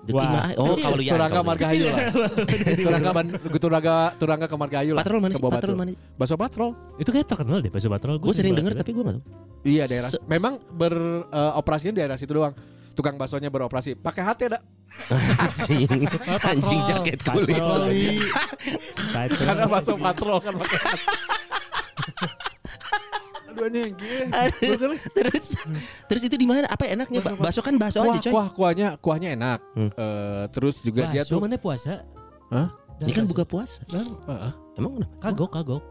A: Wah.
B: Oh, kalau lu ya.
C: Turangga
B: lu-
C: Margahayu lah. <laughs> Turangga Ban- Turangga Turangga ke Margahayu lah.
B: Patrol mana sih? Patrol mana?
C: Bakso Patrol.
A: Itu kayak terkenal deh bakso patrol.
B: Gue sering denger tapi gue gak tau.
C: Iya daerah.
B: Se-
C: Memang beroperasinya di daerah situ doang. Tukang baksonya beroperasi. Pakai hati ada. <laughs>
B: Anjing. Anjing jaket kulit. <laughs>
C: Karena bakso patrol kan pakai hati. Aduh anjing.
B: Aduh, terus terus itu di mana? Apa enaknya? Ba- Bakso kan bakso
C: Kuah,
B: aja, coy.
C: kuah, kuahnya, kuahnya enak.
B: Hmm.
C: Eh, terus juga dia
A: Bakso
C: tuh
A: mana puasa?
C: Hah?
B: Ini kan buka puasa.
C: Heeh.
B: Emang kenapa?
A: Kagok, kagok.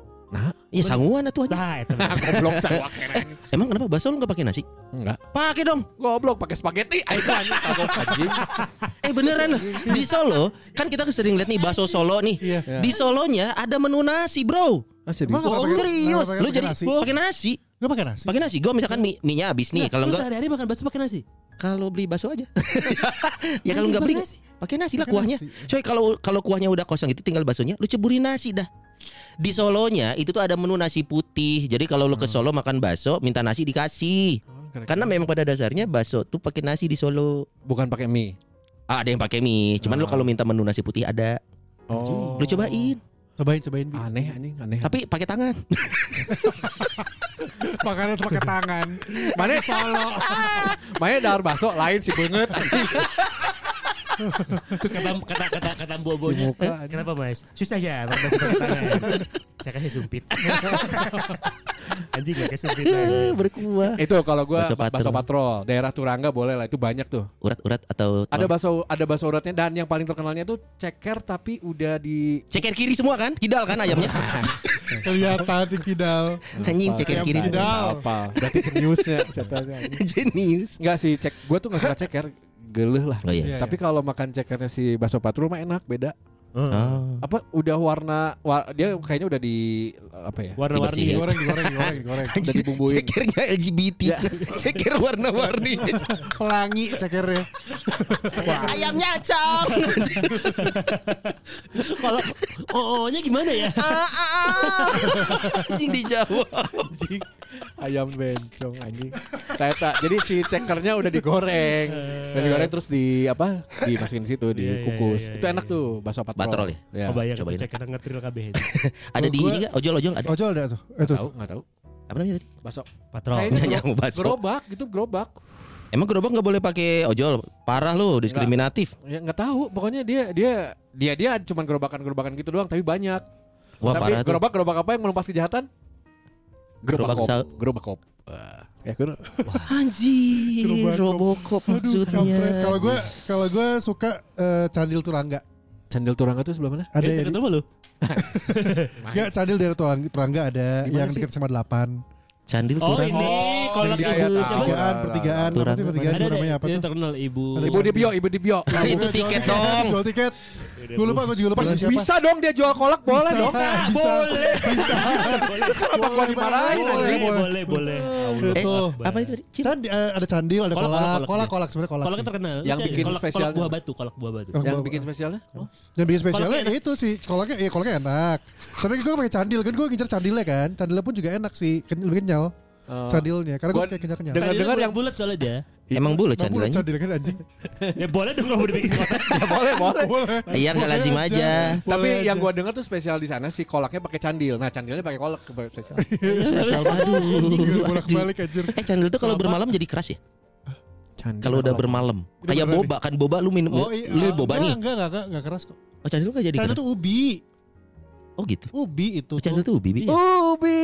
B: Ya sanguan atuh aja.
A: Nah, itu.
C: Nah, <laughs> goblok saya keren.
B: Emang kenapa bakso lu enggak pakai nasi?
C: Enggak.
B: Pakai dong.
C: Goblok pakai spaghetti. Ayo anjing kagok anjing.
B: Eh beneran loh. Di Solo kan kita sering lihat nih bakso Solo nih.
D: Iya.
B: Di Solonya ada menu nasi, Bro.
C: Ah, serius?
D: Emang nggak
B: Oh, serius.
D: nggak
B: Lu jadi
D: nasi?
B: pakai nasi.
D: Gak pakai nasi.
B: Pakai nasi. Gue misalkan mie, mie-nya habis nih. Kalau
A: Lu
B: enggak
A: sehari-hari makan bakso pakai nasi?
B: kalau beli bakso aja. <laughs> ya kalau enggak beli
A: pakai nasi.
B: lah kuahnya.
D: nasi.
B: Coy kalau kalau kuahnya udah kosong itu tinggal baksonya lu ceburin nasi dah. Di Solonya itu tuh ada menu nasi putih. Jadi kalau lu ke Solo makan bakso minta nasi dikasih. Karena memang pada dasarnya bakso tuh pakai nasi di Solo.
C: bukan pakai mie.
B: Ah, ada yang pakai mie. Cuman lu kalau minta menu nasi putih ada.
C: Oh.
B: Lu cobain.
D: Cobain, cobain. Bi.
C: Aneh anjing, aneh.
B: Tapi pakai tangan. <laughs>
D: Makannya tuh pakai tangan.
C: Mana solo. <laughs> Mana dar bakso lain sih banget anjing. <laughs>
A: Terus kata kata kata kata bobonya. "Eh, Kenapa mas? Susah ya tangan. Saya kasih sumpit. <laughs> Anjing pakai sumpit.
B: Eh, Berkuah.
C: Itu kalau gua
B: Bakso
C: bakso
B: patrol.
C: patrol. Daerah Turangga boleh lah itu banyak tuh.
B: Urat-urat atau
C: Ada bakso ada bakso uratnya dan yang paling terkenalnya tuh ceker tapi udah di
B: ceker kiri semua kan? Kidal kan ayamnya? <laughs>
D: Kelihatan di kidal.
B: Anjing ceker kiri.
D: kidal.
C: apa? Berarti jeniusnya. <laughs>
B: Jenius.
C: Enggak sih cek gua tuh enggak suka ceker. Geleh lah.
B: Oh iya.
D: Iya,
C: Tapi kalau makan cekernya si bakso patrol mah enak beda.
B: Oh.
C: Apa udah warna wa- dia kayaknya udah di apa ya?
A: Warna-warni.
B: Dibersihin.
D: Digoreng, digoreng, digoreng, digoreng.
C: Udah dibumbuin.
B: Cekernya LGBT. <laughs> Ceker warna-warni.
D: Pelangi cekernya.
B: Ayamnya cong. <laughs>
A: Kalau oh-nya gimana ya? <laughs>
B: Ah, ah, ah. Anjing dijawab.
C: anjing ayam bencong anjing Teta. jadi si cekernya udah digoreng udah digoreng terus di apa dimasukin situ
A: Iya, iya,
C: dikukus
A: iya,
C: itu enak tuh bakso patrol
B: Patrol ya?
C: ya.
A: Oh bayang
B: cobain.
A: cek kita ngetril kabeh. <laughs>
B: Ada di ini enggak? Ojol-ojol ada.
D: Ojol ada tuh. Eh tuh.
C: tahu nggak tahu
B: Apa namanya tadi?
C: bakso
A: Patrol.
C: kayaknya
B: mau bakso.
C: gerobak gitu gerobak
B: Emang gerobak nggak boleh pakai ojol? Parah lu, diskriminatif.
C: ya nggak tahu pokoknya dia dia dia dia cuman gerobakan gerobakan gitu doang tapi banyak
B: Wah
C: tapi
B: parah tuh.
C: gerobak gerobak apa yang melumpas kejahatan gerobak
B: Gerobak
C: kop gerobak kop Wah, ya gua-
B: Anjir,
D: Gerobak.
B: Robocop
D: Aduh,
B: maksudnya.
D: Kalau gue kalau gue suka eh, Candil Turangga.
C: Candil Turangga tuh sebelah mana
D: Ada
A: Eh,
D: ya,
A: rumah lu? <laughs>
D: Enggak, Candil daerah Turangga, Turangga ada
C: Gimana
D: yang dekat sama 8.
B: Candil
A: Oh
B: turang.
A: ini kolak
C: di
A: ibu
C: ayat
A: siapa?
D: Pertigaan, pertigaan,
B: Turangga
D: pertigaan
A: Ada
D: namanya apa tuh?
A: terkenal ibu.
C: Ibu di bio ibu di bio
B: itu tiket, dong.
D: Jual tiket. Gue lupa, gue juga lupa
C: bisa, bisa dong dia jual kolak boleh
D: Bisa,
C: dong
D: bisa.
A: Boleh.
D: Bisa.
C: Kenapa gua dimarahin
D: Boleh?
A: Boleh, boleh.
B: Eh,
D: Itu.
B: apa itu tadi? Cil?
D: Candi, eh, ada candil, ada
A: Kolak,
D: kolak,
A: kolak,
D: kolak,
A: kolak.
D: kolak, sebenarnya kolak. Sih.
A: terkenal.
C: Yang bikin
A: kolak,
C: spesialnya.
A: Kolak buah batu, kolak buah batu.
D: Oh,
C: yang bikin spesialnya
D: Yang bikin spesialnya ya itu sih kolaknya ya kolaknya enak. Tapi gue pakai candil kan gue ngincer candilnya kan. Candilnya pun juga enak sih, lebih kenyal.
C: Oh.
D: Candilnya karena gue
C: Gua
D: suka kenyal-kenyal.
C: dengar-
A: Dengar
C: yang-
A: bulat soalnya dia.
B: Emang boleh
D: Nggak boleh
B: candilnya?
D: candil kan anjing. <laughs>
A: Ya boleh dong kalau <laughs> kotak.
C: ya boleh boleh
D: Boleh.
B: Iya nggak lazim
D: Boleh
B: aja.
C: tapi
D: Boleh
C: yang
D: aja.
C: gua dengar tuh spesial di sana si kolaknya pakai candil nah candilnya pakai kolak ke spesial <laughs>
D: spesial.
B: Aduh,
D: Tinggal bolak
B: aduh.
D: balik anjir.
B: Eh candil tuh kalau bermalam jadi keras ya?
C: Candil
B: Kalau udah bermalam. Kayak boba kan boba lu minum
D: Oh iya,
B: lu boba
D: enggak,
B: nih.
D: Enggak, enggak, enggak, enggak keras kok.
B: Oh candil nggak jadi
D: Candil tuh ubi.
B: Oh gitu.
D: Ubi itu.
B: Oh, candil tuh bibi.
C: ubi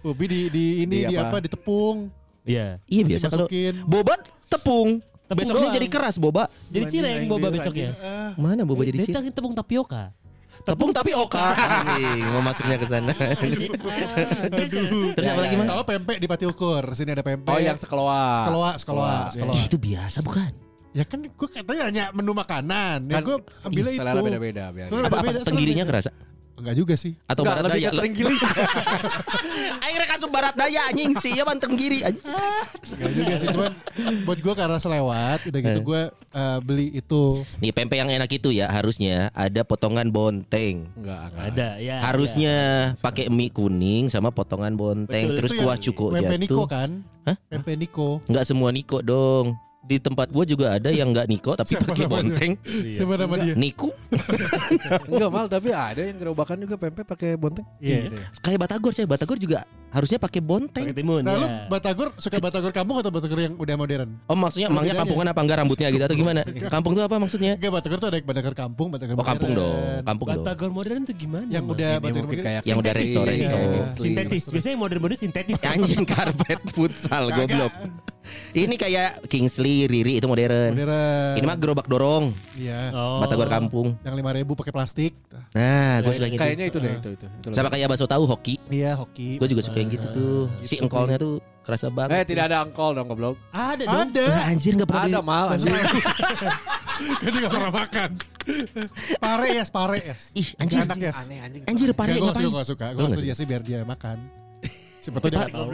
D: Ubi di di ini
C: Di apa?
D: Di tepung.
A: Iya.
B: Iya biasa kalau boba tepung.
A: Tepung
B: Besoknya
A: doang.
B: jadi keras boba.
A: Jadi cireng boba besoknya.
D: Ah,
B: Mana boba jadi
A: Dia
B: ciri?
A: tepung tapioka.
B: Tepung tapi oka. Anjing, mau masuknya ke sana.
D: aduh.
B: Terus apa lagi mas?
D: Sama pempek di pati ukur. Sini ada pempek.
C: oh yang sekeloa
D: sekeloa, sekeloa, sekeloa.
B: Eh, itu biasa bukan?
D: Ya kan gue katanya hanya menu makanan. Ya
C: Kan,
D: gue ambilnya
C: ih,
D: itu.
C: selera beda-beda
D: Selera
B: Apa, apa
D: beda-beda,
B: tenggirinya kerasa?
D: Enggak juga sih.
B: Atau
C: Enggak,
B: barat
C: lebih
B: daya?
C: ke terenggiling <laughs>
B: Akhirnya kasih barat daya anjing sih ya ban tenggiri. anjing.
D: Enggak juga sih. Cuman buat gue karena selewat. Udah gitu
B: Eh.
D: gue eh, beli itu.
B: Nih pempek yang enak itu ya harusnya ada potongan bonteng.
C: enggak enggak
A: Ada ya.
B: Harusnya pakai mie kuning sama potongan bonteng
A: Betul.
B: terus kuah
D: yang
B: cuko
D: Pempek Niko
B: jatuh.
D: kan?
B: Hah?
D: Pempek Niko.
B: Enggak semua Niko dong. Di tempat gua juga ada yang nggak Niko tapi pakai bonteng.
D: Siapa nama dia?
B: Niku
C: Enggak mal tapi ada yang gerobakan juga pempek pakai bonteng.
D: Iya. iya.
B: kayak Batagor saya Batagor juga harusnya pakai bonteng.
A: Pakai timun.
D: Nah lu
A: ya.
D: Batagor suka Batagor kampung atau Batagor yang udah modern?
B: Oh maksudnya emangnya kampungan apa enggak rambutnya gitu atau gimana? Kampung tuh apa maksudnya?
D: Enggak Batagor tuh ada Batagor kampung, Batagor
B: Oh kampung
D: modern.
B: dong, kampung dong.
A: Batagor modern tuh gimana?
D: Yang udah
C: Ini
D: Batagor
C: mungkin
D: modern.
C: kayak
B: Yang udah
C: sintetis.
B: resto-resto.
C: Iya.
A: sintetis. Biasanya yang modern-modern sintetis.
B: Anjing karpet futsal goblok. Ini kayak Kingsley, Riri itu modern.
D: Modern.
B: Ini mah gerobak dorong,
D: Iya.
A: Oh.
B: Batagor kampung.
D: Yang lima ribu pakai plastik.
B: Nah, gue suka yang gitu.
C: Kayaknya itu deh itu itu. itu.
B: Sama kayak bakso tahu hoki.
D: Iya hoki.
B: Gue juga suka yang gitu tuh. Si
D: Gitu,
B: engkolnya tuh kerasa
C: Eh
B: banget.
C: tidak ada angkol dong goblok.
A: Ada dong.
D: Ada.
B: Wah, anjir nggak pernah
C: Ada mal anjing.
D: Kan dia gak pernah makan. pare yes, pare yes.
B: Ih, anjir.
D: Enak yes.
C: Aneh anjing.
B: Anjir pare
D: Gue
B: ngapain?
D: gak suka. Gue
B: nggak
D: suka dia sih biar dia makan. Siapa tau dia gak tahu.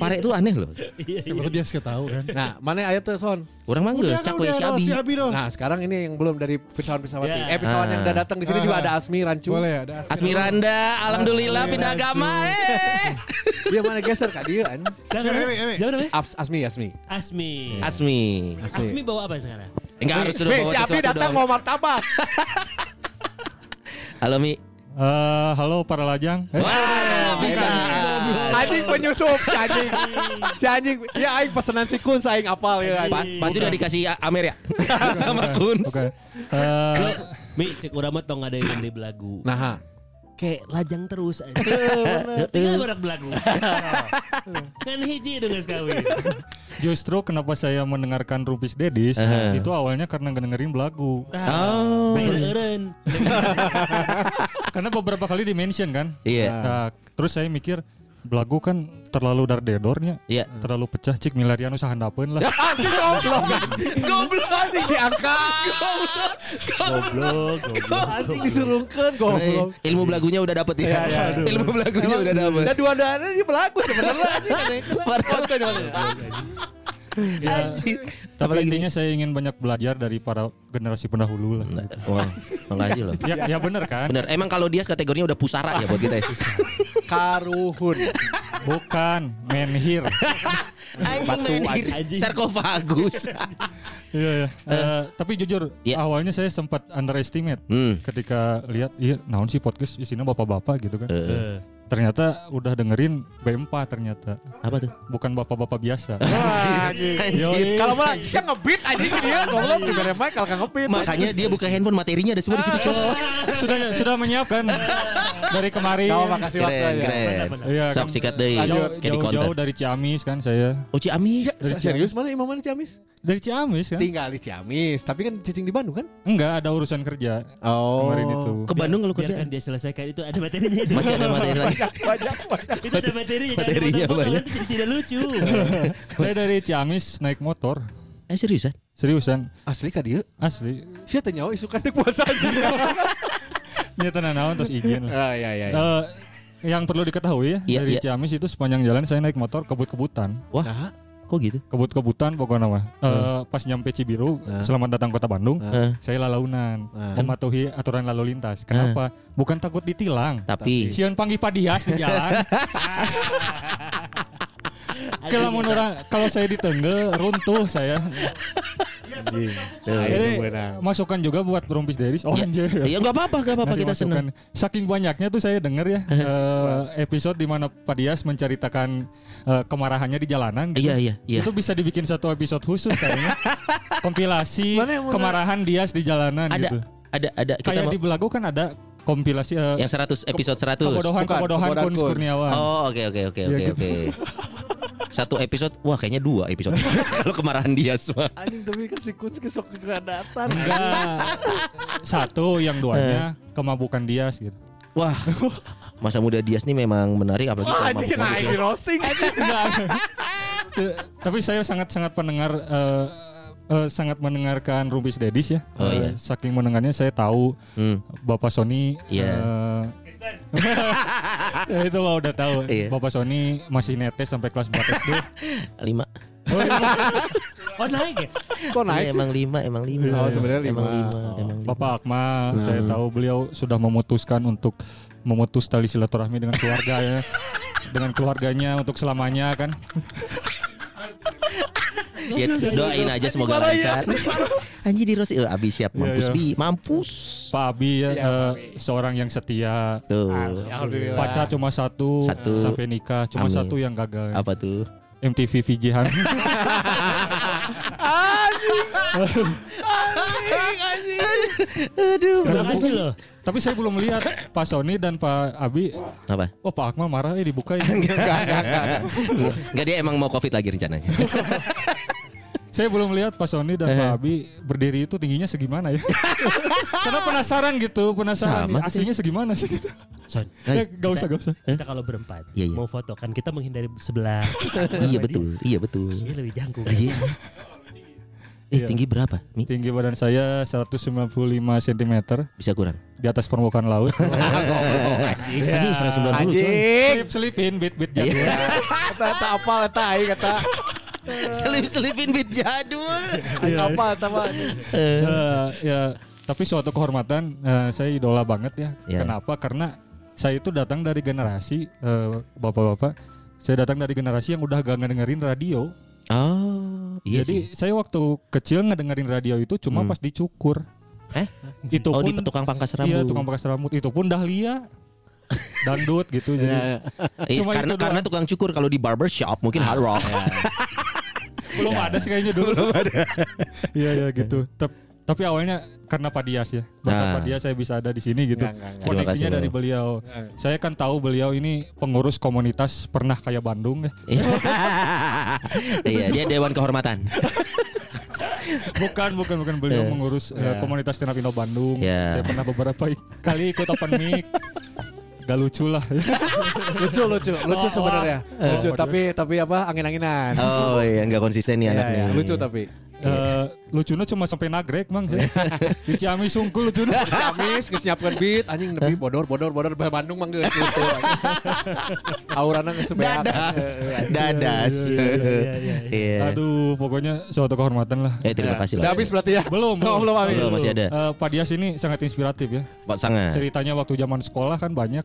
B: Pare itu aneh loh.
A: Iya,
D: Siapa
A: iya.
D: tau dia suka tahu kan.
C: Nah, mana ayat tuh son?
B: Orang mah
D: Udah
B: geus si Abi.
D: si Abi dong.
C: Nah, sekarang ini yang belum dari Pirsawan Pirsawati.
A: Ya.
C: Eh, yang
B: Ah.
C: udah datang di sini
D: Ah.
C: juga ada Asmi Rancu.
D: Boleh ada.
B: Asmiranda, alhamdulillah
D: Asmi
B: pindah agama. Eh. <laughs>
C: Dia mana geser Kak kan?
A: Siapa namanya?
C: Abs, Asmi, Asmi.
A: Asmi.
B: Asmi.
A: Asmi bawa apa sekarang?
B: Enggak harus sudah
C: Nih,
B: bawa
C: si Abi datang mau martabak.
B: Halo Mi.
F: Eh, halo para lajang. Eh,
B: Wah, bisa.
C: Anjing penyusup si anjing. Si anjing. Ya aing pesenan si Kun aing apal ya.
B: Pasti udah dikasih Amer ya <laughs> sama Kun.
F: Oke. Eh,
A: Mi, cek urang mah tong ada yang di belagu.
C: Nah.
A: Kayak lajang terus. <laughs> Tinggal orang belagu. <laughs> kan hiji dengan sekawin.
F: justru kenapa saya mendengarkan Rupis Dedis
B: Aha.
F: itu awalnya karena ngedengerin lagu.
B: Oh.
A: Euren.
F: Karena beberapa kali di mention kan.
B: Iya.
F: Nah, terus saya mikir belagu kan terlalu dardedornya.
B: Iya.
F: Terlalu pecah cik milarian usaha handapeun lah.
C: Anjing goblok anjing. Goblok anjing diangkat.
A: Goblok, goblok.
C: Anjing disurungkeun goblok.
B: Ilmu belagunya udah dapet ya. Ilmu belagunya udah dapet.
C: Dan dua-duanya dia belagu sebenarnya anjing.
B: Anjir.
F: Tapi intinya saya ingin banyak belajar dari para generasi pendahulu lah.
B: Wah, makasih loh.
F: Ya, ya bener kan?
B: Bener, emang kalau dia kategorinya udah pusara ya buat kita ya. <laughs>
C: Karuhun.
F: Bukan menhir. <laughs>
B: Anjing menhir sarkofagus. <laughs>
F: Iya, iya. Eh, tapi jujur,
B: Iya.
F: awalnya saya sempat underestimate
B: Hmm.
F: ketika lihat, iya, naon sih podcast isinya bapak-bapak gitu kan.
B: Eh,
F: Ternyata udah dengerin B4 ternyata,
B: apa tuh?
F: bukan bapak-bapak biasa. <laughs>
C: Kalau mah dia ngebeat anjing dia goblok dibere mic kalau kan ngebeat.
B: Makanya dia buka handphone materinya ada semua di situ, Cos. <laughs>
F: sudah sudah menyiapkan dari kemarin.
C: Kau makasih waktu
B: Keren,
C: aja.
B: keren.
F: Iya,
B: Sok
F: kan.
B: sikat deh.
F: Jauh,
B: Kayak di
F: jauh,
B: konten.
F: dari Ciamis kan saya.
B: Oh Ciamis.
C: Serius mana imam mana Ciamis?
F: Dari Ciamis kan?
C: Tinggal di Ciamis, tapi kan cicing di Bandung kan?
F: Enggak, ada urusan kerja
C: Oh.
F: kemarin itu.
B: Ke Bandung kalau kerja.
A: Biarkan dia selesaikan itu ada materinya.
B: Masih ada materi lagi.
C: Banyak banyak.
A: itu ada materinya. jangan
B: Materinya banyak.
A: Nanti jadi tidak lucu. <laughs>
F: saya dari Ciamis naik motor.
B: Eh seriusan?
F: Seriusan,
C: Asli ka dia?
F: asli.
C: Siapa tanya isukan di puasa aja. <laughs>
F: Ya tenang naon terus izin lah.
C: Ah iya iya.
F: Eh, yang perlu diketahui ya
B: Iya,
F: dari
B: iya.
F: Ciamis itu sepanjang jalan saya naik motor kebut-kebutan,
C: Nah,
B: Kok gitu?
F: kebut-kebutan pokoknya mah. Eh, pas nyampe Cibiru,
C: Hmm.
F: selamat datang kota Bandung,
B: Eh,
F: saya lalaunan,
C: Hmm.
F: mematuhi aturan lalu lintas. Kenapa? Bukan takut ditilang.
B: tapi
F: Sian panggil padias di jalan. <laughs> kalau menurut kalau saya ditengge runtuh saya. Jadi
C: Ayo benang.
F: masukan juga buat Rumpis Deris. Oh
B: Ya,
F: anjir.
B: ya nggak apa-apa, nggak apa-apa kita
F: masukan.
B: senang.
F: Saking banyaknya tuh saya denger ya eh, episode di mana Pak Dias menceritakan eh, kemarahannya di jalanan. gitu.
B: Iya iya iya.
F: Itu bisa dibikin satu episode khusus kayaknya. <laughs> Kompilasi
C: mau-
F: kemarahan Dias di jalanan
B: Ada
F: gitu.
B: ada ada kita
F: Kayak
B: mau
F: di Belagu kan ada kompilasi eh,
B: yang 100 episode 100.
F: kebodohan
C: Bukan,
F: kebodohan
C: kebodohan
F: Kun
C: Kun.
F: Kurniawan.
B: Oh oke oke oke
F: Ya,
B: oke
F: gitu.
B: oke. <laughs> Satu episode, wah kayaknya dua episode. <laughs> Kalau kemarahan dia semua.
C: Anjing tapi kan si Kun kesok kegadatan.
F: Enggak. Satu yang duanya kemabukan Dias gitu.
B: Wah, masa muda Dias nih memang menarik apalagi
C: Wah
B: kalau
C: anjing di roasting.
F: Eh, Tapi saya sangat-sangat pendengar eh, eh, sangat mendengarkan Rubis Dedis ya.
B: Oh,
F: Eh,
B: iya.
F: Saking mendengarnya saya tahu
B: Hmm.
F: Bapak Sony
B: Iya.
F: eh, <laughs> ya itu mah udah tahu.
B: Iya.
F: Bapak Sony masih netes sampai kelas 4 SD. <laughs>
B: Lima.
A: Oh naik ya?
C: Kok naik sih?
B: emang lima, emang lima.
C: Oh, sebenarnya
B: Emang
C: lima.
B: lima,
C: Oh.
B: emang lima.
F: Bapak Akmal,
B: Hmm.
F: saya tahu beliau sudah memutuskan untuk memutus tali silaturahmi dengan keluarga ya. dengan keluarganya untuk selamanya kan.
B: Ya, doain aja semoga lancar. Anjir di Rosi, eh, Abi siap mampus
F: iya.
B: bi, mampus.
F: Pak Abi ya eh, seorang yang setia.
B: Tuh.
C: Alhamdulillah.
F: Pacar cuma satu,
B: Satu.
F: sampai nikah, cuma
B: Amin.
F: satu yang gagal.
B: Apa tuh?
F: MTV VJ Han. <laughs> <laughs> <laughs>
B: Aduh.
A: Terima kasih loh.
F: Tapi saya belum lihat Pak Sony dan Pak Abi.
B: Apa?
F: Oh Pak Akmal marah eh dibuka ya. <laughs>
B: Enggak dia emang mau covid lagi rencananya. <laughs>
F: saya belum lihat Pak Sony dan Pak Abi berdiri itu tingginya segimana ya. Karena penasaran gitu, penasaran
B: Sama,
F: aslinya segimana sih gitu.
A: Son,
F: Eh, gak usah, gak usah.
A: kita kalau berempat
B: Iya, iya.
A: mau foto kan kita menghindari sebelah.
B: iya betul, iya betul.
A: Iya lebih jangkung.
B: Iya. Eh
F: Iya.
B: tinggi berapa? Mi?
F: Tinggi badan saya 195 cm
B: Bisa kurang?
F: di atas permukaan laut. <laughs>
B: Anjing 190 coy.
C: Anjing.
F: Slip slipin bit bit
B: Iya.
F: jadul.
C: Kata kata apa kata aing kata.
B: Selip-selipin beat jadul.
C: Apa kata mah.
F: Eh, ya, tapi suatu kehormatan eh, saya idola banget ya.
B: Ya.
F: Kenapa? Karena saya itu datang dari generasi eh, bapak-bapak. Saya datang dari generasi yang udah gak ngedengerin radio.
B: Oh, iya
F: Jadi
B: sih.
F: saya waktu kecil ngedengerin radio itu cuma
B: Hmm.
F: pas dicukur.
B: Eh? <laughs>
F: Itu
B: Oh,
F: pun
B: di tukang pangkas rambut.
F: Iya, tukang pangkas rambut. Itu pun dahlia. <laughs> Dangdut gitu jadi
B: Eh, <laughs>
F: Cuma
B: karena
F: itu doang.
B: karena tukang cukur kalau di barber shop mungkin hard rock.
F: belum ada sih kayaknya dulu. Belum ada. Iya iya gitu. Tep- tapi awalnya karena Pak Dias ya. Berkat
B: Nah.
F: Pak Dias saya bisa ada di sini gitu.
C: Enggak, enggak, enggak.
F: Koneksinya
B: kasih,
F: dari beliau. Saya kan tahu beliau ini pengurus komunitas pernah kayak Bandung ya. <laughs>
B: Iya, dia dewan kehormatan. <laughs>
F: Bukan, bukan, bukan beliau mengurus eh, komunitas stand up Indo Bandung.
B: Ya.
F: Saya pernah beberapa kali ikut open mic. Gak lucu lah. <laughs>
C: Lucu lucu lucu sebenarnya. Lucu tapi tapi apa angin-anginan.
B: Oh iya, nggak konsisten nih
C: Iya,
B: anak
C: iya,
B: nih.
C: lucu tapi.
F: Eh, lucunya cuma sampai nagrek mang. <laughs> Di Ciamis sungkul lucunya.
C: Kamis geus nyiapkeun beat anjing nepi bodor bodor bodor bah Bandung mah geus gitu. <laughs> Aurana geus.
B: Dadas. <laughs> Dadas. Iya.
F: Aduh, pokoknya suatu kehormatan lah.
B: Eh terima kasih
C: Udah
B: lah.
C: habis berarti ya?
F: Belum,
C: belum habis.
B: Belum, masih ada.
F: Eh, Pak Dias ini sangat inspiratif ya.
B: Pak sangat.
F: Ceritanya waktu zaman sekolah kan banyak.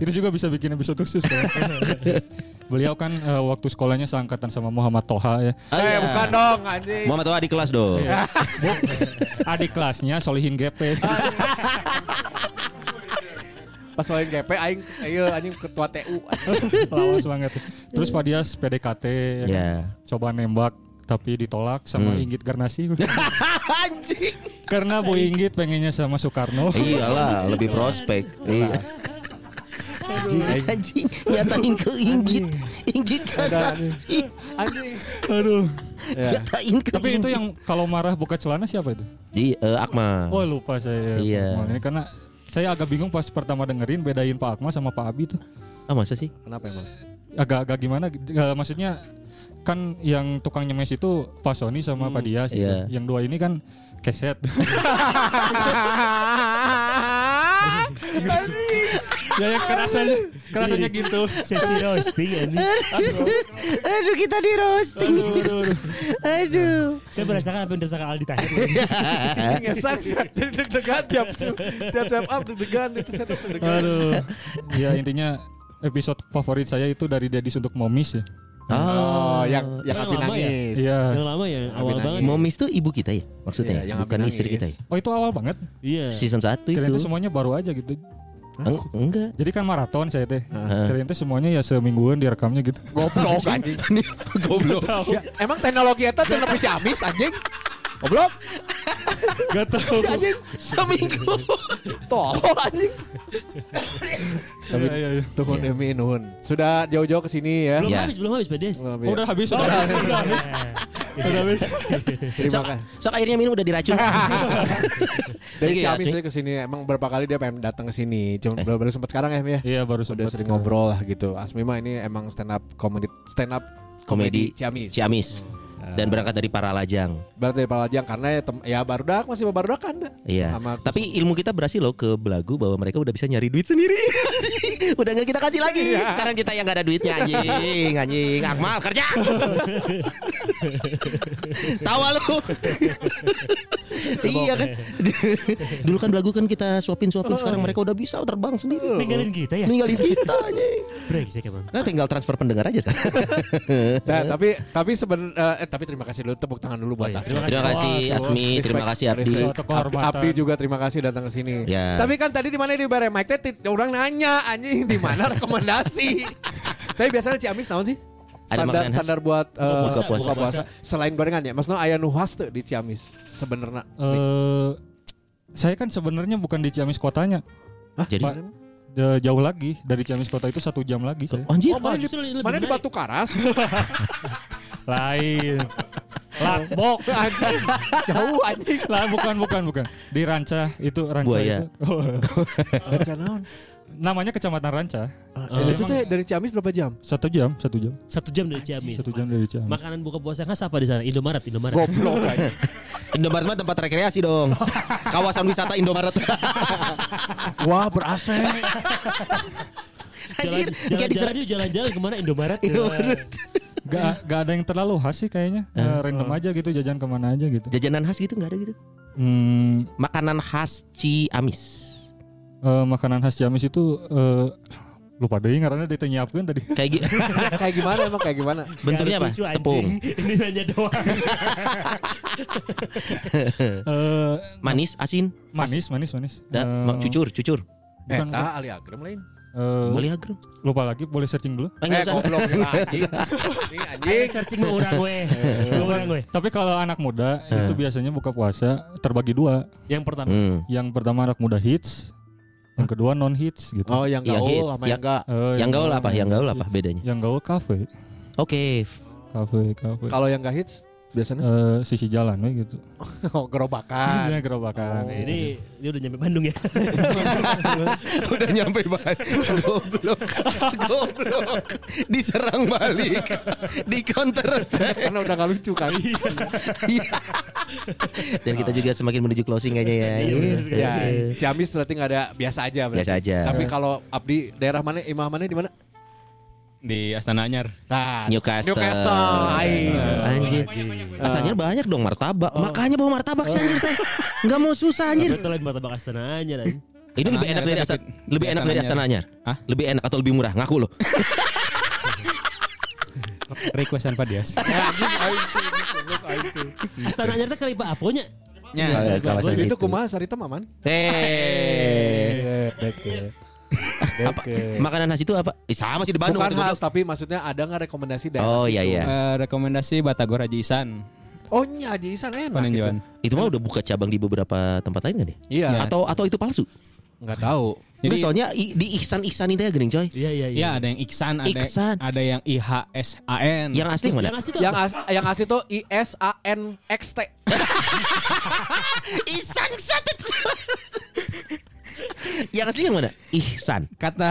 F: Itu juga bisa bikin episode khusus. kan. Beliau kan eh, waktu sekolahnya seangkatan sama Muhammad Toha ya.
B: Ah,
C: Eh
B: iya.
C: bukan dong anjing.
B: Muhammad Toha di kelas dong.
F: Adik kelasnya Solihin GP.
C: Pas lain GP aing ayo anjing ketua TU.
F: Lawas banget. Terus Pak Dias PDKT ya kan.
B: Ya.
F: coba nembak tapi ditolak sama
B: Hmm.
F: Inggit Garnasi. <laughs>
B: Anjing.
F: Karena Bu Inggit pengennya sama Soekarno.
B: Iyalah, lebih prospek. Iya. Anjing, nyatain ke Inggit. Inggit kan kasih.
C: Anjing.
F: Aduh.
B: Nyatain ke
F: Tapi itu yang kalau marah buka celana siapa itu?
B: di eh, Akmal.
F: Oh lupa saya.
B: Iya.
F: Ini karena saya agak bingung pas pertama dengerin bedain Pak Akmal sama Pak Abi tuh.
B: Ah masa sih?
C: Kenapa emang?
F: Agak-agak gimana? Eh, maksudnya kan yang tukang nyemes itu Pak Sony sama Pak Dias gitu.
B: Iya.
F: Yang dua ini kan keset. <laughs> <laughs> ya yang kerasanya kerasanya gitu.
A: Sesi roasting ini.
B: Aduh, kita di roasting. Aduh.
A: Saya merasakan apa yang dirasakan Aldi Tahir.
C: Ngesak jadi deg-degan tiap tiap set up deg-degan itu up deg-degan.
F: Aduh. ya intinya episode favorit saya itu dari Dedis untuk Momis ya.
C: Oh, yang yang
A: Yang
C: Abi
A: lama ya?
C: nangis.
F: Iya.
A: Yang lama ya, awal
C: nangis.
A: banget.
B: Momis tuh ibu kita ya maksudnya,
C: Iya, yang
B: bukan istri kita ya.
F: Oh itu awal banget.
A: Iya.
B: Season 1 itu.
F: Kirain itu semuanya baru aja gitu.
B: Eng- enggak.
F: Jadi kan maraton saya teh. Kirain teh semuanya ya semingguan direkamnya gitu.
C: Goblok anjing. <laughs>
B: Goblok.
C: Ya, emang teknologi eta teu nepi Ciamis anjing. Goblok. <laughs>
F: Gak tahu.
C: Anjing
B: Seminggu. <laughs>
C: tolol anjing.
F: Tapi iya, iya.
C: Tuhun demi nuhun. Sudah jauh-jauh ke sini ya.
A: Belum
B: Ya.
A: habis, belum habis, Pedes.
C: Belum
F: Oh, udah habis, udah habis, udah habis. Udah habis.
C: Terima kasih.
B: Sok akhirnya minum udah diracun. <laughs>
C: Dari
B: ya,
C: Ciamis saya ke sini emang berapa kali dia pengen datang ke sini. Cuma
B: Eh.
C: baru, sempat sekarang ya, Mi, ya.
F: Iya baru
C: Udah
F: sempat
C: sering
F: sekarang.
C: ngobrol lah gitu. Asmi mah ini emang stand up comedy stand up
B: Komedi
C: Ciamis.
B: Ciamis. Dan berangkat dari para lajang.
C: Berarti dari Palajang karena ya, tem- ya barudak masih barudak kan.
B: Iya.
C: Sama-
B: Tapi ilmu kita berhasil loh ke belagu bahwa mereka udah bisa nyari duit sendiri. <laughs> udah nggak kita kasih lagi. Sekarang kita yang nggak ada duitnya anjing, anjing. Akmal kerja. <laughs> Tawa lu. iya kan. Dulu kan belagu kan kita suapin-suapin sekarang mereka udah bisa terbang sendiri.
A: Ninggalin kita ya?
B: Ninggalin kita anjing.
A: Break saya kapan?
B: Nah, tinggal transfer pendengar aja sekarang. <laughs>
C: Nah, tapi tapi seben eh, eh, tapi terima kasih dulu tepuk tangan dulu buat
A: Oh, iya.
C: Asmi.
A: Terima
B: Terima kasih
C: Wah,
B: Asmi,
C: respect,
B: terima kasih Abdi.
C: Abdi, Abdi juga terima kasih datang ke sini.
B: Ya.
C: Tapi kan tadi di mana di bare mic teh orang nanya anjing di mana <laughs> rekomendasi. Tapi biasanya Ciamis naon sih?
B: Ada
C: Standar standar buat eh,
B: Buka puasa.
C: buka puasa. Selain gorengan ya, maksudnya aya nu khas di Ciamis sebenarnya.
F: Eh, saya kan sebenarnya bukan di Ciamis kotanya,
B: Jadi
F: Pak. De- jauh lagi dari Ciamis kota itu satu jam lagi saya.
B: anjir.
C: Oh, mana di, mana di. Batu Karas? <laughs>
F: Lain. Lakbok. <laughs>
C: anjing. Jauh anjing.
F: Lah bukan bukan bukan. Di Ranca itu Ranca
B: Buaya.
F: itu. <laughs>
C: Baca naon?
F: Namanya Kecamatan Ranca.
C: Ah, itu teh dari Ciamis berapa jam?
F: Satu jam, satu jam.
A: Satu jam dari Ciamis.
F: Satu jam dari Ciamis.
A: Makanan buka puasa khas apa di sana? Indomaret, Indomaret.
C: Goblok. <laughs>
B: Indomaret mah tempat rekreasi dong. <laughs> Kawasan wisata Indomaret. <laughs>
C: Wah.
B: Anjir, kayak di
A: jalan, jalan, jalan ke mana Indomaret?
B: Indomaret.
F: Gak, gak ada yang terlalu khas sih kayaknya. Eh, random aja gitu, jajan ke mana aja gitu.
B: Jajanan khas gitu nggak ada gitu.
F: Hmm,
B: Makanan khas Ciamis.
F: Eh, makanan khas Ciamis itu eh, lupa deh karena dia nyiapkan tadi. <laughs>
B: Kayak gitu. <laughs>
C: kayak gimana emang kayak gimana? <laughs>
B: Bentuknya apa? Tepung.
A: Ini nanya doang.
F: Eh,
B: Manis, asin,
F: manis, manis, manis.
B: da,
F: Eh,
B: ma- cucur, cucur.
F: Bukan,
C: Eta ali agrem lain.
F: eh,
B: Boleh agrem.
F: lupa lagi, boleh searching dulu.
B: Eh,
C: Eh, goblok lah, anjing. Ini
A: Ayo
C: anjing.
A: searching mau orang gue. Orang gue.
F: Tapi kalau anak muda
B: Eh.
F: itu biasanya buka puasa terbagi dua.
A: Yang pertama.
B: Hmm.
F: Yang pertama anak muda hits, yang kedua non hits gitu.
C: Oh, yang
B: Iya,
C: gaul
B: hits.
C: sama
B: Yang-
C: yang enggak.
F: Eh,
B: Yang gaul apa? Yang gaul apa bedanya?
F: Yang gaul kafe,
B: Oke.
F: kafe, kafe.
C: Kalau yang enggak hits biasanya
F: Eh, sisi jalan we gitu. <laughs>
C: oh, gerobakan.
F: Iya gerobakan.
A: Nah, ini dia udah nyampe Bandung ya. <laughs>
B: Udah nyampe banget. Goblok. Goblok. Diserang balik. Di counter.
C: Karena udah gak lucu kan.
B: Dan kita juga semakin menuju closing kayaknya ya.
A: Iya,
C: ya, Ciamis berarti nggak ada biasa aja. berarti.
B: Biasa aja.
C: Tapi kalau Abdi daerah mana, imah mana di mana?
E: Di Astana Anyar.
C: Nah,
B: Newcastle.
C: Newcastle. Aing.
B: Anjir. Asalnya banyak dong martabak. Makanya bawa martabak sih anjir teh. Enggak mau susah anjir.
A: Betul lain martabak Astana aja lah.
B: Ini lebih
E: Astana
B: enak
E: Anyar,
B: dari. Astana, lebih enak dari
E: Astana
B: Astana Anyar.
E: Hah?
B: Lebih enak atau lebih murah? Ngaku lo.
E: Requestan Pak Dias. <laughs>
A: Astana aja teh kali Pak Aponya.
E: Nya.
B: Kawasan
C: Itu kumaha sarita maman?
B: Eh. Apa? Makanan khas itu apa? Eh, sama sih di Bandung.
C: Bukan
B: itu
C: khas tapi maksudnya ada nggak rekomendasi daerah
B: Oh iya iya.
E: Eh, rekomendasi Batagor Haji Isan.
C: Oh nya Haji Isan enak gitu.
E: Peninjauan.
B: Itu mah udah buka cabang di beberapa tempat lain kan ya?
C: Iya,
E: Ya.
B: Atau atau itu palsu?
C: nggak tahu.
B: Jadi
E: Jadi
B: soalnya i- di Ihsan Ihsan itu ya gering coy.
A: Iya iya iya.
E: ya ada yang Iksan, ada
B: Iksan.
E: ada yang IHSAN.
B: Yang asli yang mana?
A: Yang asli tuh
C: Yang as, yang asli tuh I S A N X T. <laughs>
B: Ihsan Ihsan. <laughs> yang asli yang mana? Ihsan.
E: Kata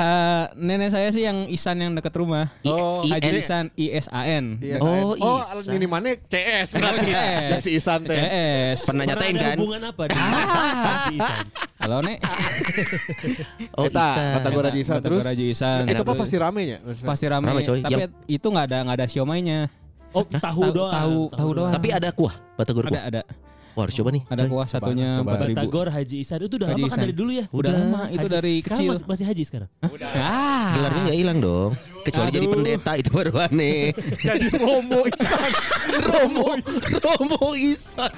E: nenek saya sih yang Isan yang dekat rumah.
B: I-
C: Oh,
B: I-
E: Haji
B: S-
E: Isan ISAN.
C: Iya,
B: Oh,
C: oh ini mana CS berarti.
E: CS.
C: Yang si Isan teh.
E: CS.
B: Pernah nyatain
A: ada
B: kan?
A: hubungan apa di di Isan?
E: Halo Nek.
B: Oh
C: Eta,
B: Ihsan.
C: kata gua Haji Isan
E: Batagor
C: terus.
E: Haji Isan.
C: Itu apa pasti rame ya? maksudnya?
E: pasti rame.
B: Rame, coy.
E: Tapi itu nggak ada nggak ada siomainya.
A: Oh, tahu doang.
E: Tahu tahu doang.
B: Tapi ada kuah, batagor
E: ada
B: kuah.
E: ada
B: Wah, harus coba nih.
E: ada kuah satunya
C: coba.
E: empat ribu.
A: Batagor Haji Isan itu udah
E: Haji
A: lama kan
E: Isan.
A: dari dulu ya?
E: Udah lama itu dari
A: Sekarang
E: kecil.
A: Masih, masih Haji sekarang.
E: Ah.
B: Gelarnya nggak hilang dong. Kecuali jadi pendeta itu baru aneh.
C: Jadi Romo Isan. <laughs>
B: Romo, Romo Ihsan.